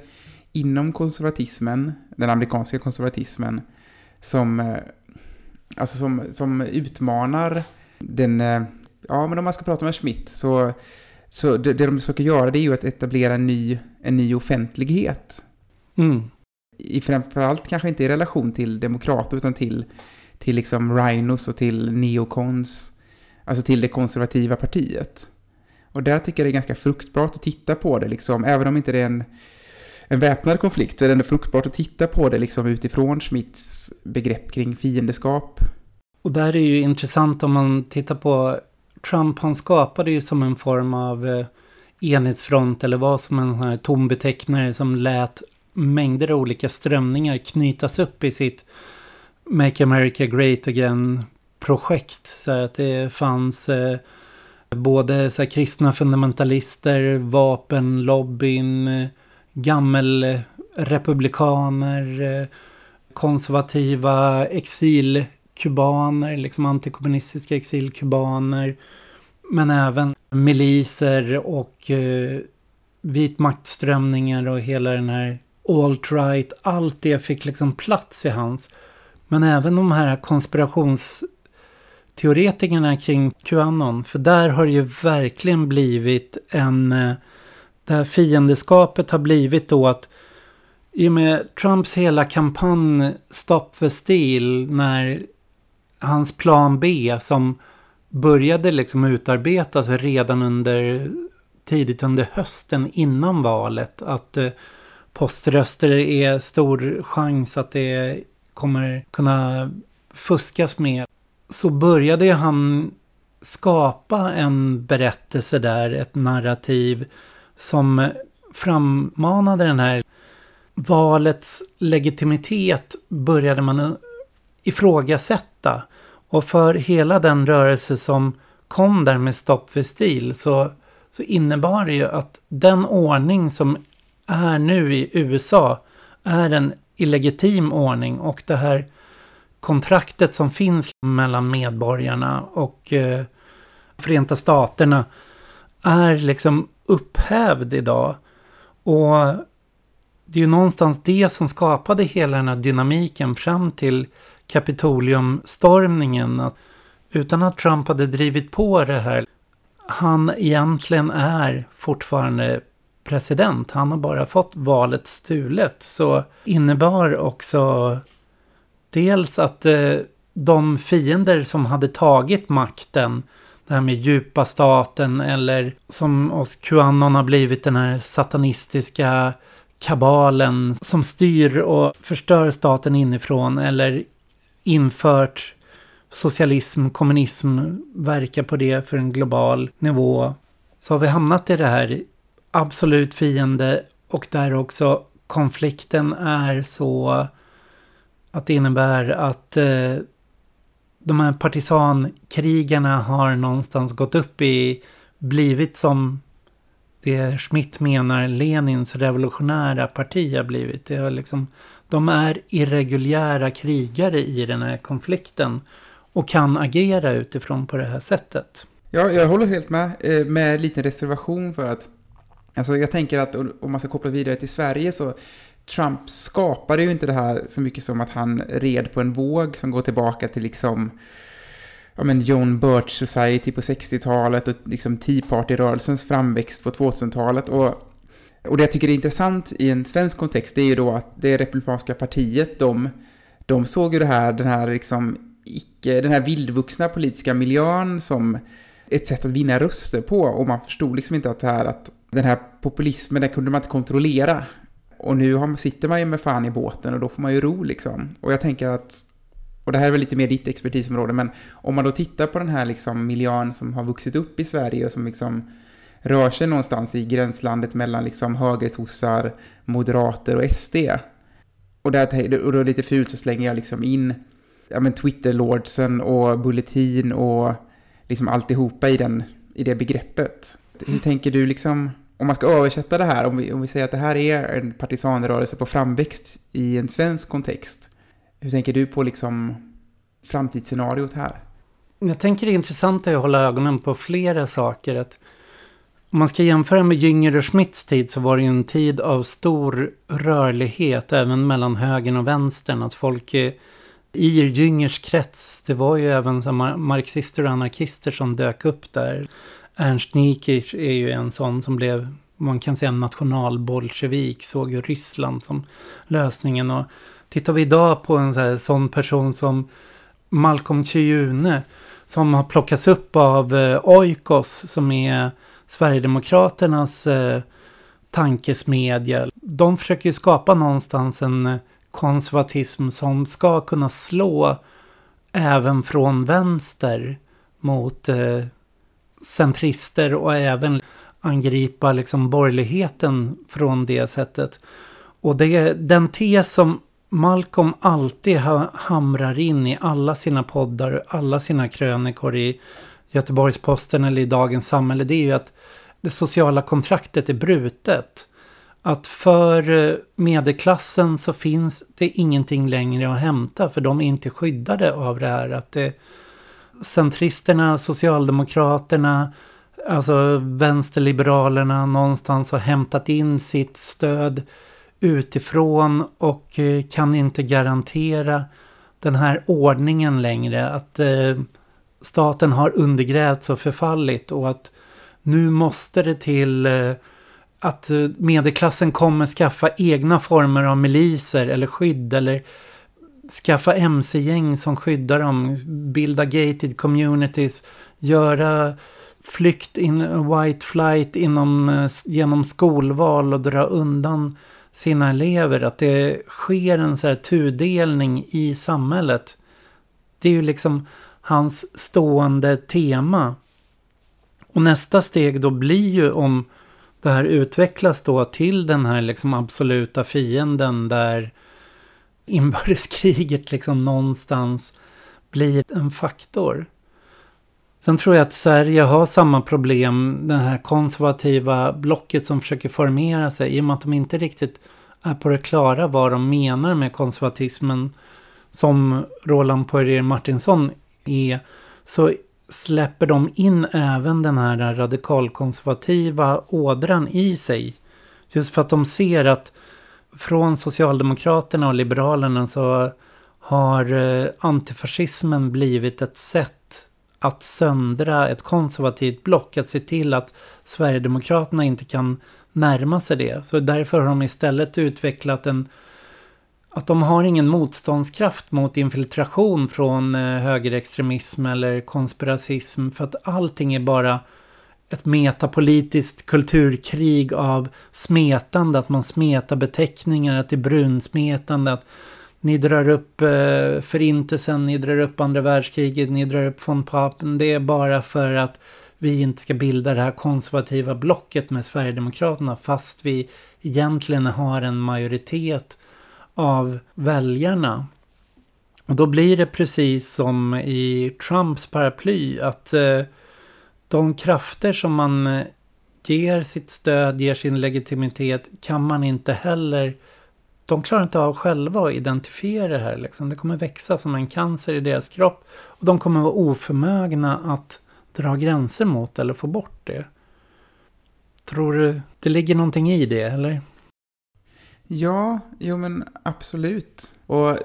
inom konservatismen, den amerikanska konservatismen, som, eh, alltså som, som utmanar den... eh, Ja, men om man ska prata med Schmidt så, så det, det de försöker göra det är ju att etablera en ny, en ny offentlighet. Mm. I framförallt kanske inte i relation till demokrater utan till, till liksom rhinos och till neocons. Alltså till det konservativa partiet. Och där tycker jag det är ganska fruktbart att titta på det liksom, även om inte det är en, en väpnad konflikt så är det ändå fruktbart att titta på det liksom utifrån Schmidts begrepp kring fiendeskap. Och där är ju intressant om man tittar på Trump, han skapade ju som en form av eh, enhetsfront eller var som en sån här tom betecknare som lät mängder av olika strömningar knytas upp i sitt Make America Great Again-projekt. Så att det fanns eh, både så här, kristna fundamentalister, vapenlobbyn, eh, gammelrepublikaner, eh, eh, konservativa kubaner, liksom antikommunistiska exilkubaner. Men även miliser och eh, vitmaktströmningar och hela den här alt-right. Allt det fick liksom plats i hans. Men även de här konspirationsteoretikerna kring Qanon. För där har det ju verkligen blivit en... eh, Det här fiendeskapet har blivit då att i och med Trumps hela kampanj Stop the Steal när hans plan B som började liksom utarbetas redan under tidigt under hösten innan valet. Att eh, poströster är stor chans att det kommer kunna fuskas med. Så började han skapa en berättelse där, ett narrativ som frammanade den här valets legitimitet började man eh, ifrågasätta. Och för hela den rörelse som kom där med Stopp för stil så, så innebar det ju att den ordning som är nu i USA är en illegitim ordning och det här kontraktet som finns mellan medborgarna och eh, Förenta Staterna är liksom upphävd idag. Och det är ju någonstans det som skapade hela den här dynamiken fram till Kapitoliumstormningen. Att utan att Trump hade drivit på det här, han egentligen är fortfarande president. Han har bara fått valet stulet. Så innebar också dels att eh, de fiender som hade tagit makten, det här med djupa staten eller som oss Qanon har blivit den här satanistiska kabalen som styr och förstör staten inifrån eller infört socialism, kommunism, verka på det för en global nivå. Så har vi hamnat i det här absolut fiende och där också konflikten är så att det innebär att eh, de här partisankrigarna har någonstans gått upp i, blivit som det Schmidt menar Lenins revolutionära parti har blivit. Det har liksom, de är irreguljära krigare i den här konflikten och kan agera utifrån på det här sättet. Ja, jag håller helt med, eh, med liten reservation för att Alltså jag tänker att om man ska koppla vidare till Sverige så Trump skapade ju inte det här så mycket som att han red på en våg som går tillbaka till liksom ja men John Birch Society på 60-talet och liksom Tea Party-rörelsens framväxt på 2000-talet och och det jag tycker är intressant i en svensk kontext det är ju då att det republikanska partiet, de, de såg ju det här, den här liksom icke, den här vildvuxna politiska miljön som ett sätt att vinna röster på och man förstod liksom inte att det här att den här populismen, den kunde man inte kontrollera. Och nu har, sitter man ju med fan i båten och då får man ju ro liksom. Och jag tänker att, och det här är väl lite mer ditt expertisområde, men om man då tittar på den här liksom miljön som har vuxit upp i Sverige och som liksom rör sig någonstans i gränslandet mellan liksom högersossar, moderater och SD. Och, där, och då är det lite fult så slänger jag liksom in ja, men Twitter-lordsen och Bulletin och liksom alltihopa i, den, i det begreppet. Hur tänker du liksom, om man ska översätta det här, om vi, om vi säger att det här är en partisanrörelse på framväxt i en svensk kontext. Hur tänker du på liksom framtidsscenariot här? Jag tänker det är intressant att hålla ögonen på flera saker. Att om man ska jämföra med Jünger och Schmidts tid så var det ju en tid av stor rörlighet även mellan högern och vänstern. Att folk i Jüngers krets, det var ju även marxister och anarkister som dök upp där. Ernst Niekisch är ju en sån som blev, man kan säga nationalbolsjevik, såg ju Ryssland som lösningen. Och tittar vi idag på en sån, sån person som Malcolm Chyune som har plockats upp av eh, Oikos som är Sverigedemokraternas eh, tankesmedja. De försöker ju skapa någonstans en eh, konservatism som ska kunna slå även från vänster mot eh, centrister och även angripa liksom borgerligheten från det sättet. Och det är den tes som Malcolm alltid ha, hamrar in i alla sina poddar, alla sina krönikor i Göteborgs-Posten eller i Dagens Samhälle. Det är ju att det sociala kontraktet är brutet. Att för eh, medelklassen så finns det ingenting längre att hämta för de är inte skyddade av det här. Att det, centristerna, socialdemokraterna, alltså vänsterliberalerna någonstans har hämtat in sitt stöd utifrån och eh, kan inte garantera den här ordningen längre. Att eh, staten har undergrävts och förfallit och att nu måste det till eh, att eh, medelklassen kommer skaffa egna former av miliser eller skydd eller skaffa mc-gäng som skyddar dem, bilda gated communities, göra flykt, in, white flight inom, eh, genom skolval och dra undan sina elever. Att det sker en så här tudelning i samhället. Det är ju liksom hans stående tema. Och nästa steg då blir ju om det här utvecklas då till den här liksom absoluta fienden där inbördeskriget liksom någonstans blir en faktor. Sen tror jag att Sverige har samma problem, det här konservativa blocket som försöker formera sig, i och med att de inte riktigt är på det klara vad de menar med konservatismen, som Roland Poirier Martinsson är, så släpper de in även den här radikalkonservativa ådran i sig. Just för att de ser att från Socialdemokraterna och Liberalerna så har eh, antifascismen blivit ett sätt att söndra ett konservativt block. Att se till att Sverigedemokraterna inte kan närma sig det. Så därför har de istället utvecklat en... Att de har ingen motståndskraft mot infiltration från eh, högerextremism eller konspiracism. För att allting är bara ett metapolitiskt kulturkrig av smetande. Att man smetar beteckningar, att det är brunsmetande. Att ni drar upp eh, förintelsen, ni drar upp andra världskriget, ni drar upp von Papen. Det är bara för att vi inte ska bilda det här konservativa blocket med Sverigedemokraterna fast vi egentligen har en majoritet av väljarna. Och då blir det precis som i Trumps paraply att eh, de krafter som man eh, ger sitt stöd, ger sin legitimitet kan man inte heller de klarar inte av själva att identifiera det här. Liksom. Det kommer växa som en cancer i deras kropp. Och de kommer vara oförmögna att dra gränser mot eller få bort det. Tror du det ligger någonting i det, eller? Ja, jo men absolut. Och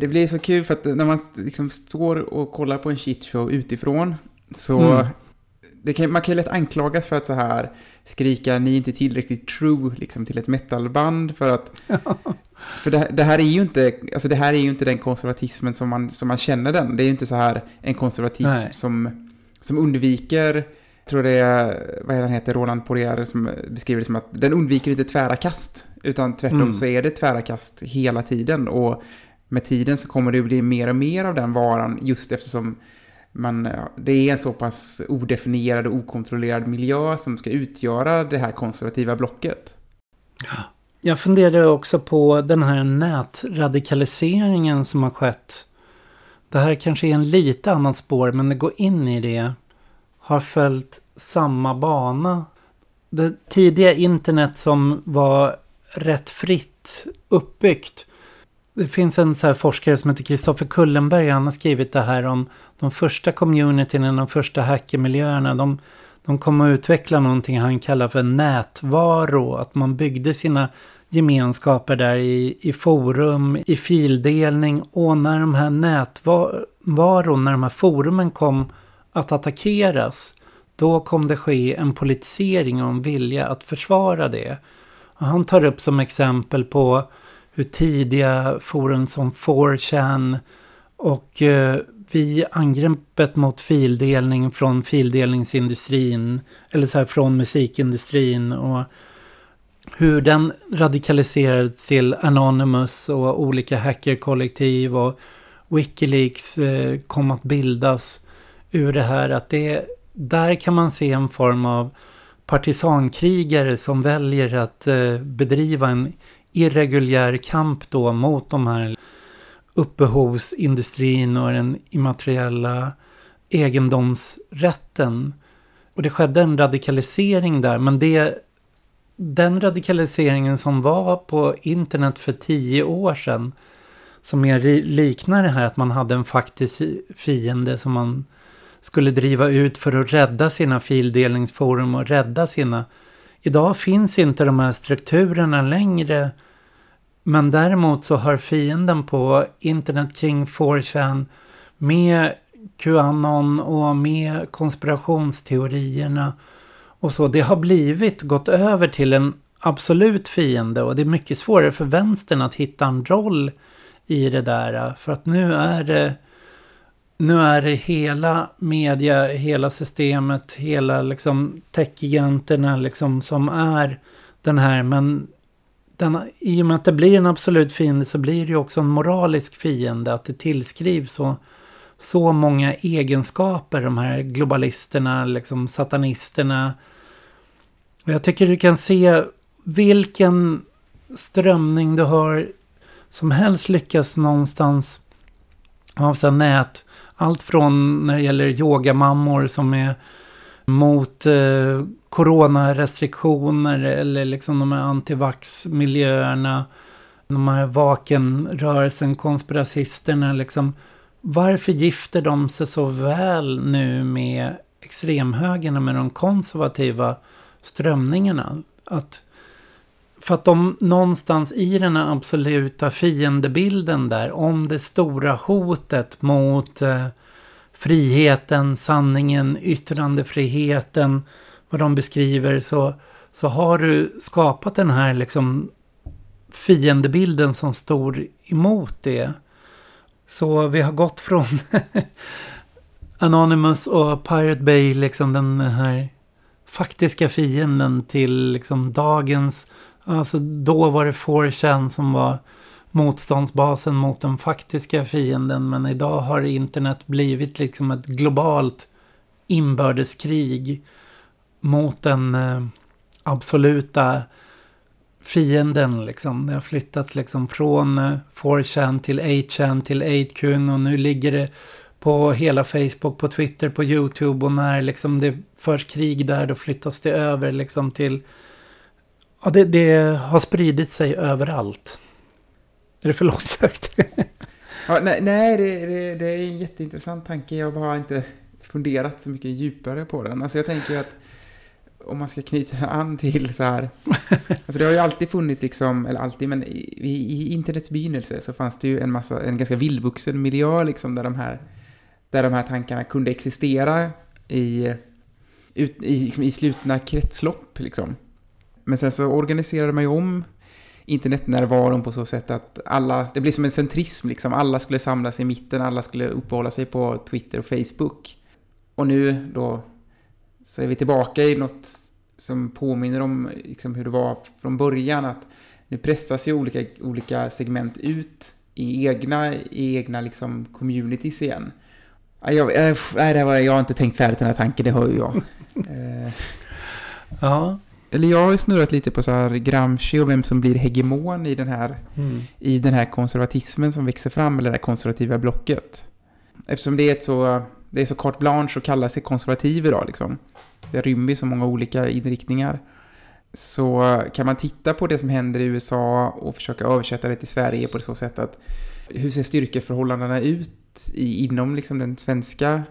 det blir så kul för att när man liksom står och kollar på en shitshow utifrån så mm kan, man kan ju lätt anklagas för att så här skrika ni är inte tillräckligt true liksom, till ett metalband för att för det, det, här är ju inte alltså det här är ju inte den konservatismen som man, som man känner den. Det är ju inte så här en konservatism som, som undviker jag tror det är, vad är han heter, Roland Poirier som beskriver det som att den undviker inte tvära kast. Utan tvärtom mm. så är det tvära kast hela tiden. Och med tiden så kommer det bli mer och mer av den varan just eftersom man, det är en så pass odefinierad och okontrollerad miljö som ska utgöra det här konservativa blocket. Jag funderade också på den här nätradikaliseringen som har skett. Det här kanske är en lite annat spår men det går in i det. Har följt samma bana. Det tidiga internet som var rätt fritt uppbyggt. Det finns en så forskare som heter Kristoffer Kullenberg. Han har skrivit det här om de första communityn, de första hackermiljöerna. De, de kom att utveckla någonting han kallar för nätvaro. Att man byggde sina gemenskaper där i, i forum, i fildelning. Och när de här nätvaron, när de här forumen kom att attackeras. Då kom det ske en politisering och en vilja att försvara det. Han tar upp som exempel på hur tidiga forum som 4chan och eh, vid angreppet mot fildelning från fildelningsindustrin, eller så här från musikindustrin och hur den radikaliserades till Anonymous och olika hackerkollektiv och Wikileaks eh, kom att bildas ur det här att det där kan man se en form av partisankrigare som väljer att eh, bedriva en irreguljär kamp då mot de här uppbehovsindustrin och den immateriella egendomsrätten. Och det skedde en radikalisering där, men det, den radikaliseringen som var på internet för tio år sedan, som mer liknar det här att man hade en faktisk fiende som man skulle driva ut för att rädda sina fildelningsforum och rädda sina... Idag finns inte de här strukturerna längre. Men däremot så har fienden på internet kring 4chan med Qanon och med konspirationsteorierna och så. Det har blivit, gått över till en absolut fiende och det är mycket svårare för vänstern att hitta en roll i det där. För att nu är det nu är det hela media, hela systemet, hela liksom techgiganterna liksom som är den här. Men den, i och med att det blir en absolut fiende så blir det ju också en moralisk fiende. Att det tillskrivs så, så många egenskaper, de här globalisterna, liksom satanisterna. Och jag tycker du kan se vilken strömning du har som helst lyckas någonstans av så nät allt från när det gäller yogamammor som är mot eh, coronarestriktioner eller liksom de här antivax-miljöerna. De här vakenrörelsen, konspiracisterna liksom. Varför gifter de sig så väl nu med extremhögern och med de konservativa strömningarna? Att för att de någonstans i den här absoluta fiendebilden där om det stora hotet mot eh, friheten, sanningen, yttrandefriheten, vad de beskriver så, så har du skapat den här liksom fiendebilden som står emot det. Så vi har gått från Anonymous och Pirate Bay, liksom den här faktiska fienden till liksom dagens Alltså då var det 4chan som var motståndsbasen mot den faktiska fienden. Men idag har internet blivit liksom ett globalt inbördeskrig mot den eh, absoluta fienden liksom. Det har flyttat liksom från eh, 4chan till 8chan till 8kun och nu ligger det på hela Facebook, på Twitter, på YouTube och när liksom det förs krig där då flyttas det över liksom till Ja, det, det har spridit sig överallt. Är det för långsökt? ja, nej, nej det, det, det, är en jätteintressant tanke. Jag har bara inte funderat så mycket djupare på den. Alltså jag tänker att om man ska knyta an till så här. Alltså det har ju alltid funnits liksom, eller alltid, men i, i internets begynnelse så fanns det ju en massa, en ganska vildvuxen miljö liksom där de här, där de här tankarna kunde existera i, ut, i, liksom, i slutna kretslopp liksom. Men sen så organiserade man ju om internetnärvaron på så sätt att alla, det blir som en centrism liksom, alla skulle samlas i mitten, alla skulle uppehålla sig på Twitter och Facebook. Och nu då så är vi tillbaka i något som påminner om liksom hur det var från början, att nu pressas ju olika, olika segment ut i egna, i egna liksom communities igen. Ja, Jag, jag, nej, det var, jag har inte tänkt färdigt den här tanken, det har ju jag. Eh, Ja. Eller jag har ju snurrat lite på så här Gramsci och vem som blir hegemon i den här, Mm. i den här konservatismen som växer fram, eller det här konservativa blocket. Eftersom det är ett så, det är så carte blanche att kalla sig konservativ idag liksom. Det rymmer så många olika inriktningar. Så kan man titta på det som händer i USA och försöka översätta det till Sverige på så sätt att hur ser styrkeförhållandena ut i, inom liksom den svenska,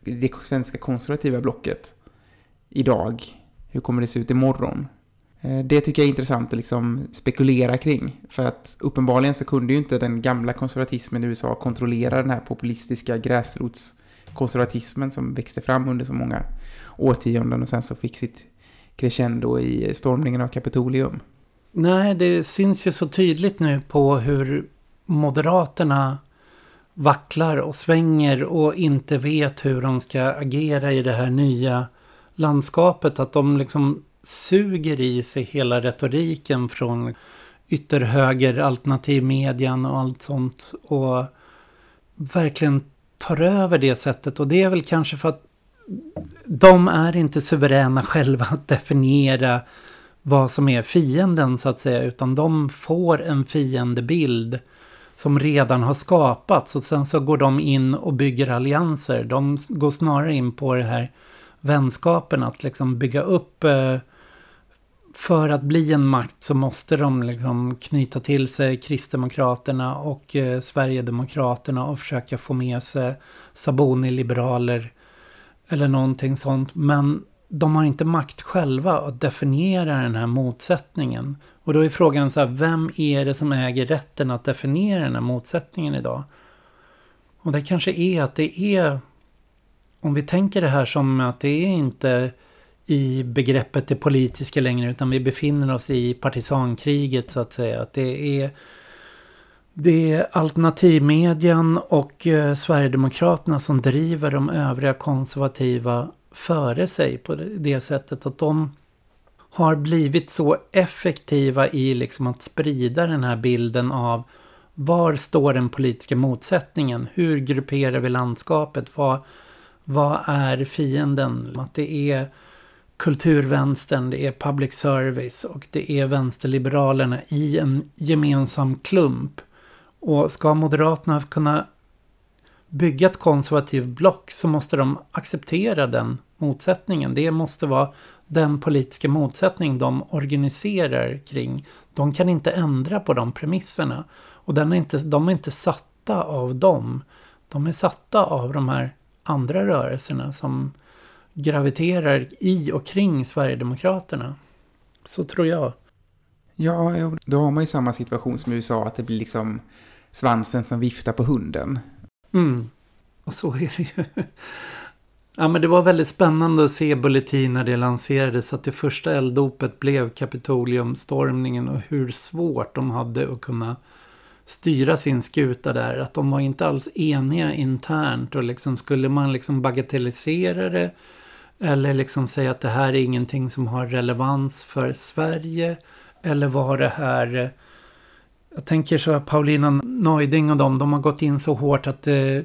det svenska konservativa blocket idag? Hur kommer det se ut imorgon? Eh, det tycker jag är intressant att liksom spekulera kring. För att uppenbarligen så kunde ju inte den gamla konservatismen i USA kontrollera den här populistiska gräsrotskonservatismen som växte fram under så många årtionden och sen så fick sitt crescendo i stormningen av Kapitolium. Nej, det syns ju så tydligt nu på hur Moderaterna vacklar och svänger och inte vet hur de ska agera i det här nya landskapet. Att de liksom suger i sig hela retoriken från ytterhöger, alternativmedian och allt sånt. Och verkligen tar över det sättet. Och det är väl kanske för att de är inte suveräna själva att definiera vad som är fienden så att säga. Utan de får en fiendebild som redan har skapats. Och sen så går de in och bygger allianser. De går snarare in på det här vänskapen. Att liksom bygga upp. Eh, för att bli en makt så måste de liksom knyta till sig Kristdemokraterna och eh, Sverigedemokraterna och försöka få med sig Saboni-liberaler eller någonting sånt. Men de har inte makt själva att definiera den här motsättningen. Och då är frågan så här, vem är det som äger rätten att definiera den här motsättningen idag? Och det kanske är att det är, om vi tänker det här som att det är inte i begreppet det politiska längre utan vi befinner oss i partisankriget så att säga. Att det är det är alternativmedian och eh, Sverigedemokraterna som driver de övriga konservativa före sig på det, det sättet att de har blivit så effektiva i liksom att sprida den här bilden av var står den politiska motsättningen? Hur grupperar vi landskapet? Vad, vad är fienden? Att det är kulturvänstern, det är public service och det är vänsterliberalerna i en gemensam klump. Och ska Moderaterna kunna bygga ett konservativt block så måste de acceptera den motsättningen. Det måste vara den politiska motsättning de organiserar kring. De kan inte ändra på de premisserna. Och den är inte, de är inte satta av dem. De är satta av de här andra rörelserna som graviterar i och kring Sverigedemokraterna. Så tror jag. Ja, då har man ju samma situation som i USA, att det blir liksom svansen som viftar på hunden. Mm. Och så är det ju. Ja men det var väldigt spännande att se Bulletin när det lanserades. Att det första elddopet blev Kapitoliumstormningen och hur svårt de hade att kunna styra sin skuta där. Att de var inte alls eniga internt och liksom skulle man liksom bagatellisera det. Eller liksom säga att det här är ingenting som har relevans för Sverige. Eller var det här... Jag tänker så här, Paulina Neuding och dem, de har gått in så hårt att eh,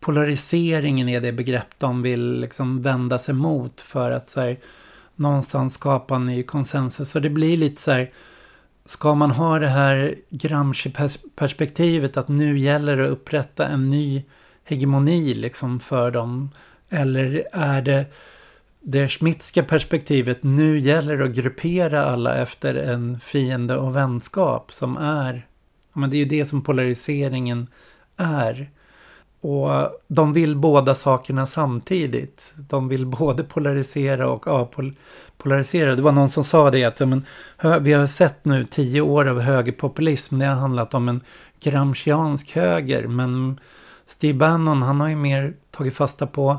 polariseringen är det begrepp de vill liksom vända sig mot för att så här, någonstans skapa en ny konsensus. Så det blir lite så här, ska man ha det här Gramsci-perspektivet att nu gäller det att upprätta en ny hegemoni liksom för dem? Eller är det det Schmitzka perspektivet, nu gäller det att gruppera alla efter en fiende och vänskap som är, men det är ju det som polariseringen är. Och de vill båda sakerna samtidigt. De vill både polarisera och apolarisera. Det var någon som sa det att men, hö- vi har sett nu tio år av högerpopulism. Det har handlat om en gramsciansk höger. Men Steve Bannon han har ju mer tagit fasta på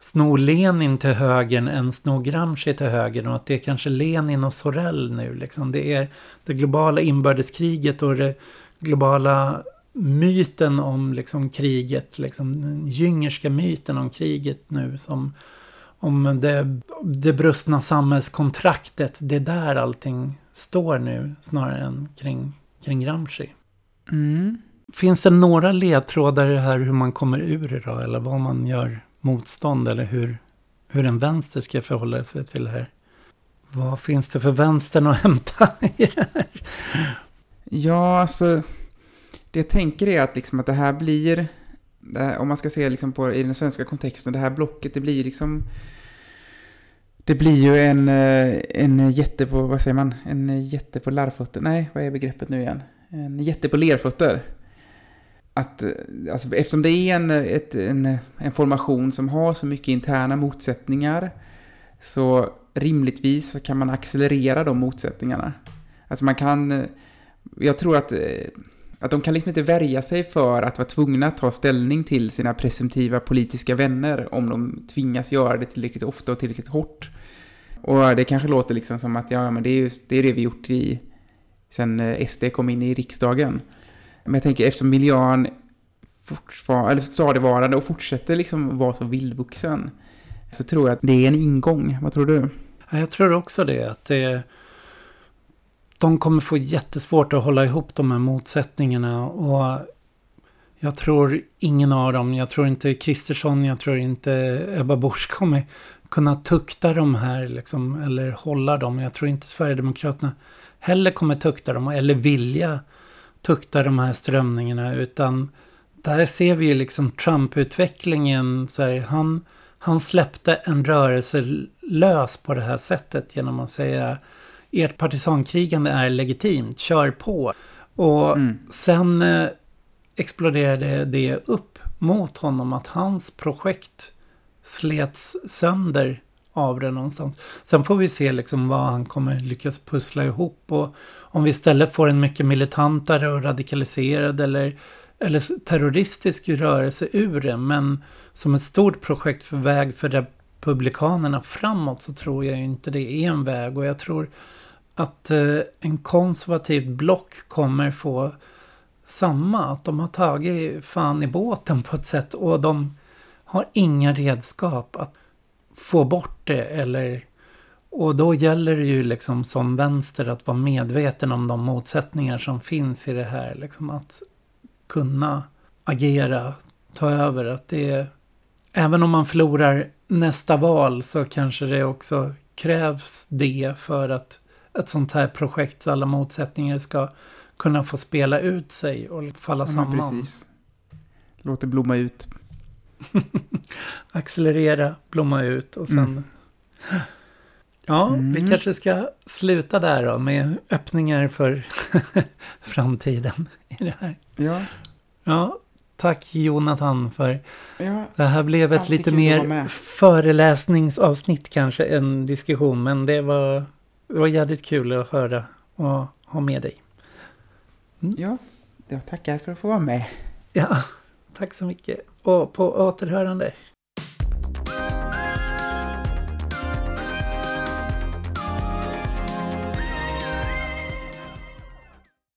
sno Lenin till högern än sno Gramsci till högern. Och att det är kanske Lenin och Sorell nu. Liksom. Det är det globala inbördeskriget och det globala myten om liksom kriget, liksom den jüngerska myten om kriget nu som om det, det brustna samhällskontraktet, det är där allting står nu snarare än kring, kring Gramsci. Mm. Finns det några ledtrådar i det här hur man kommer ur det då? Eller vad man gör motstånd eller hur, hur en vänster ska förhålla sig till det här? Vad finns det för vänstern att hämta i det här? Ja, alltså det jag tänker är att, liksom, att det här blir, det här, om man ska se liksom på, i den svenska kontexten, det här blocket, det blir liksom det blir ju en, eh, en jätte på, vad säger man, en jätte på larvfötter, nej, vad är begreppet nu igen? En jätte på lerfötter. Att, eh, alltså, eftersom det är en, ett, en, en formation som har så mycket interna motsättningar, så rimligtvis så kan man accelerera de motsättningarna. Alltså man kan, eh, jag tror att att de kan liksom inte värja sig för att vara tvungna att ta ställning till sina presumtiva politiska vänner om de tvingas göra det tillräckligt ofta och tillräckligt hårt. Och det kanske låter liksom som att ja, men det är just det, är det vi gjort i, sen eh, SD kom in i riksdagen. Men jag tänker eftersom miljön fortfarande, eller stadigvarande och fortsätter liksom vara så vildvuxen så tror jag att det är en ingång. Vad tror du? Jag tror också det. Att det de kommer få jättesvårt att hålla ihop de här motsättningarna. Och jag tror ingen av dem, jag tror inte Kristersson, jag tror inte Ebba Busch kommer kunna tukta de här liksom, eller hålla dem. Jag tror inte Sverigedemokraterna heller kommer tukta dem eller vilja tukta de här strömningarna. Utan där ser vi ju liksom Trump-utvecklingen. Så här, han, han släppte en rörelse lös på det här sättet genom att säga ert partisankrigande är legitimt, kör på. Och mm. sen eh, exploderade det upp mot honom att hans projekt slets sönder av det någonstans. Sen får vi se liksom vad han kommer lyckas pussla ihop och om vi istället får en mycket militantare och radikaliserad eller, eller terroristisk rörelse ur det. Men som ett stort projekt för väg för republikanerna framåt så tror jag inte det är en väg och jag tror att eh, en konservativt block kommer få samma. Att de har tagit fan i båten på ett sätt och de har inga redskap att få bort det eller och då gäller det ju liksom som vänster att vara medveten om de motsättningar som finns i det här. Liksom att kunna agera, ta över. Att det även om man förlorar nästa val så kanske det också krävs det för att ett sånt här projekt så alla motsättningar ska kunna få spela ut sig och falla ja, samman. Precis. Låt det blomma ut. Accelerera, blomma ut och sen... Mm. Ja, mm. vi kanske ska sluta där då med öppningar för framtiden i det här. Ja. Ja, tack Jonathan för ja, det här blev ett lite mer föreläsningsavsnitt kanske än diskussion, men det var det var jävligt kul att höra och ha med dig. Mm. Ja, jag tackar för att få vara med. Ja, tack så mycket. Och på återhörande.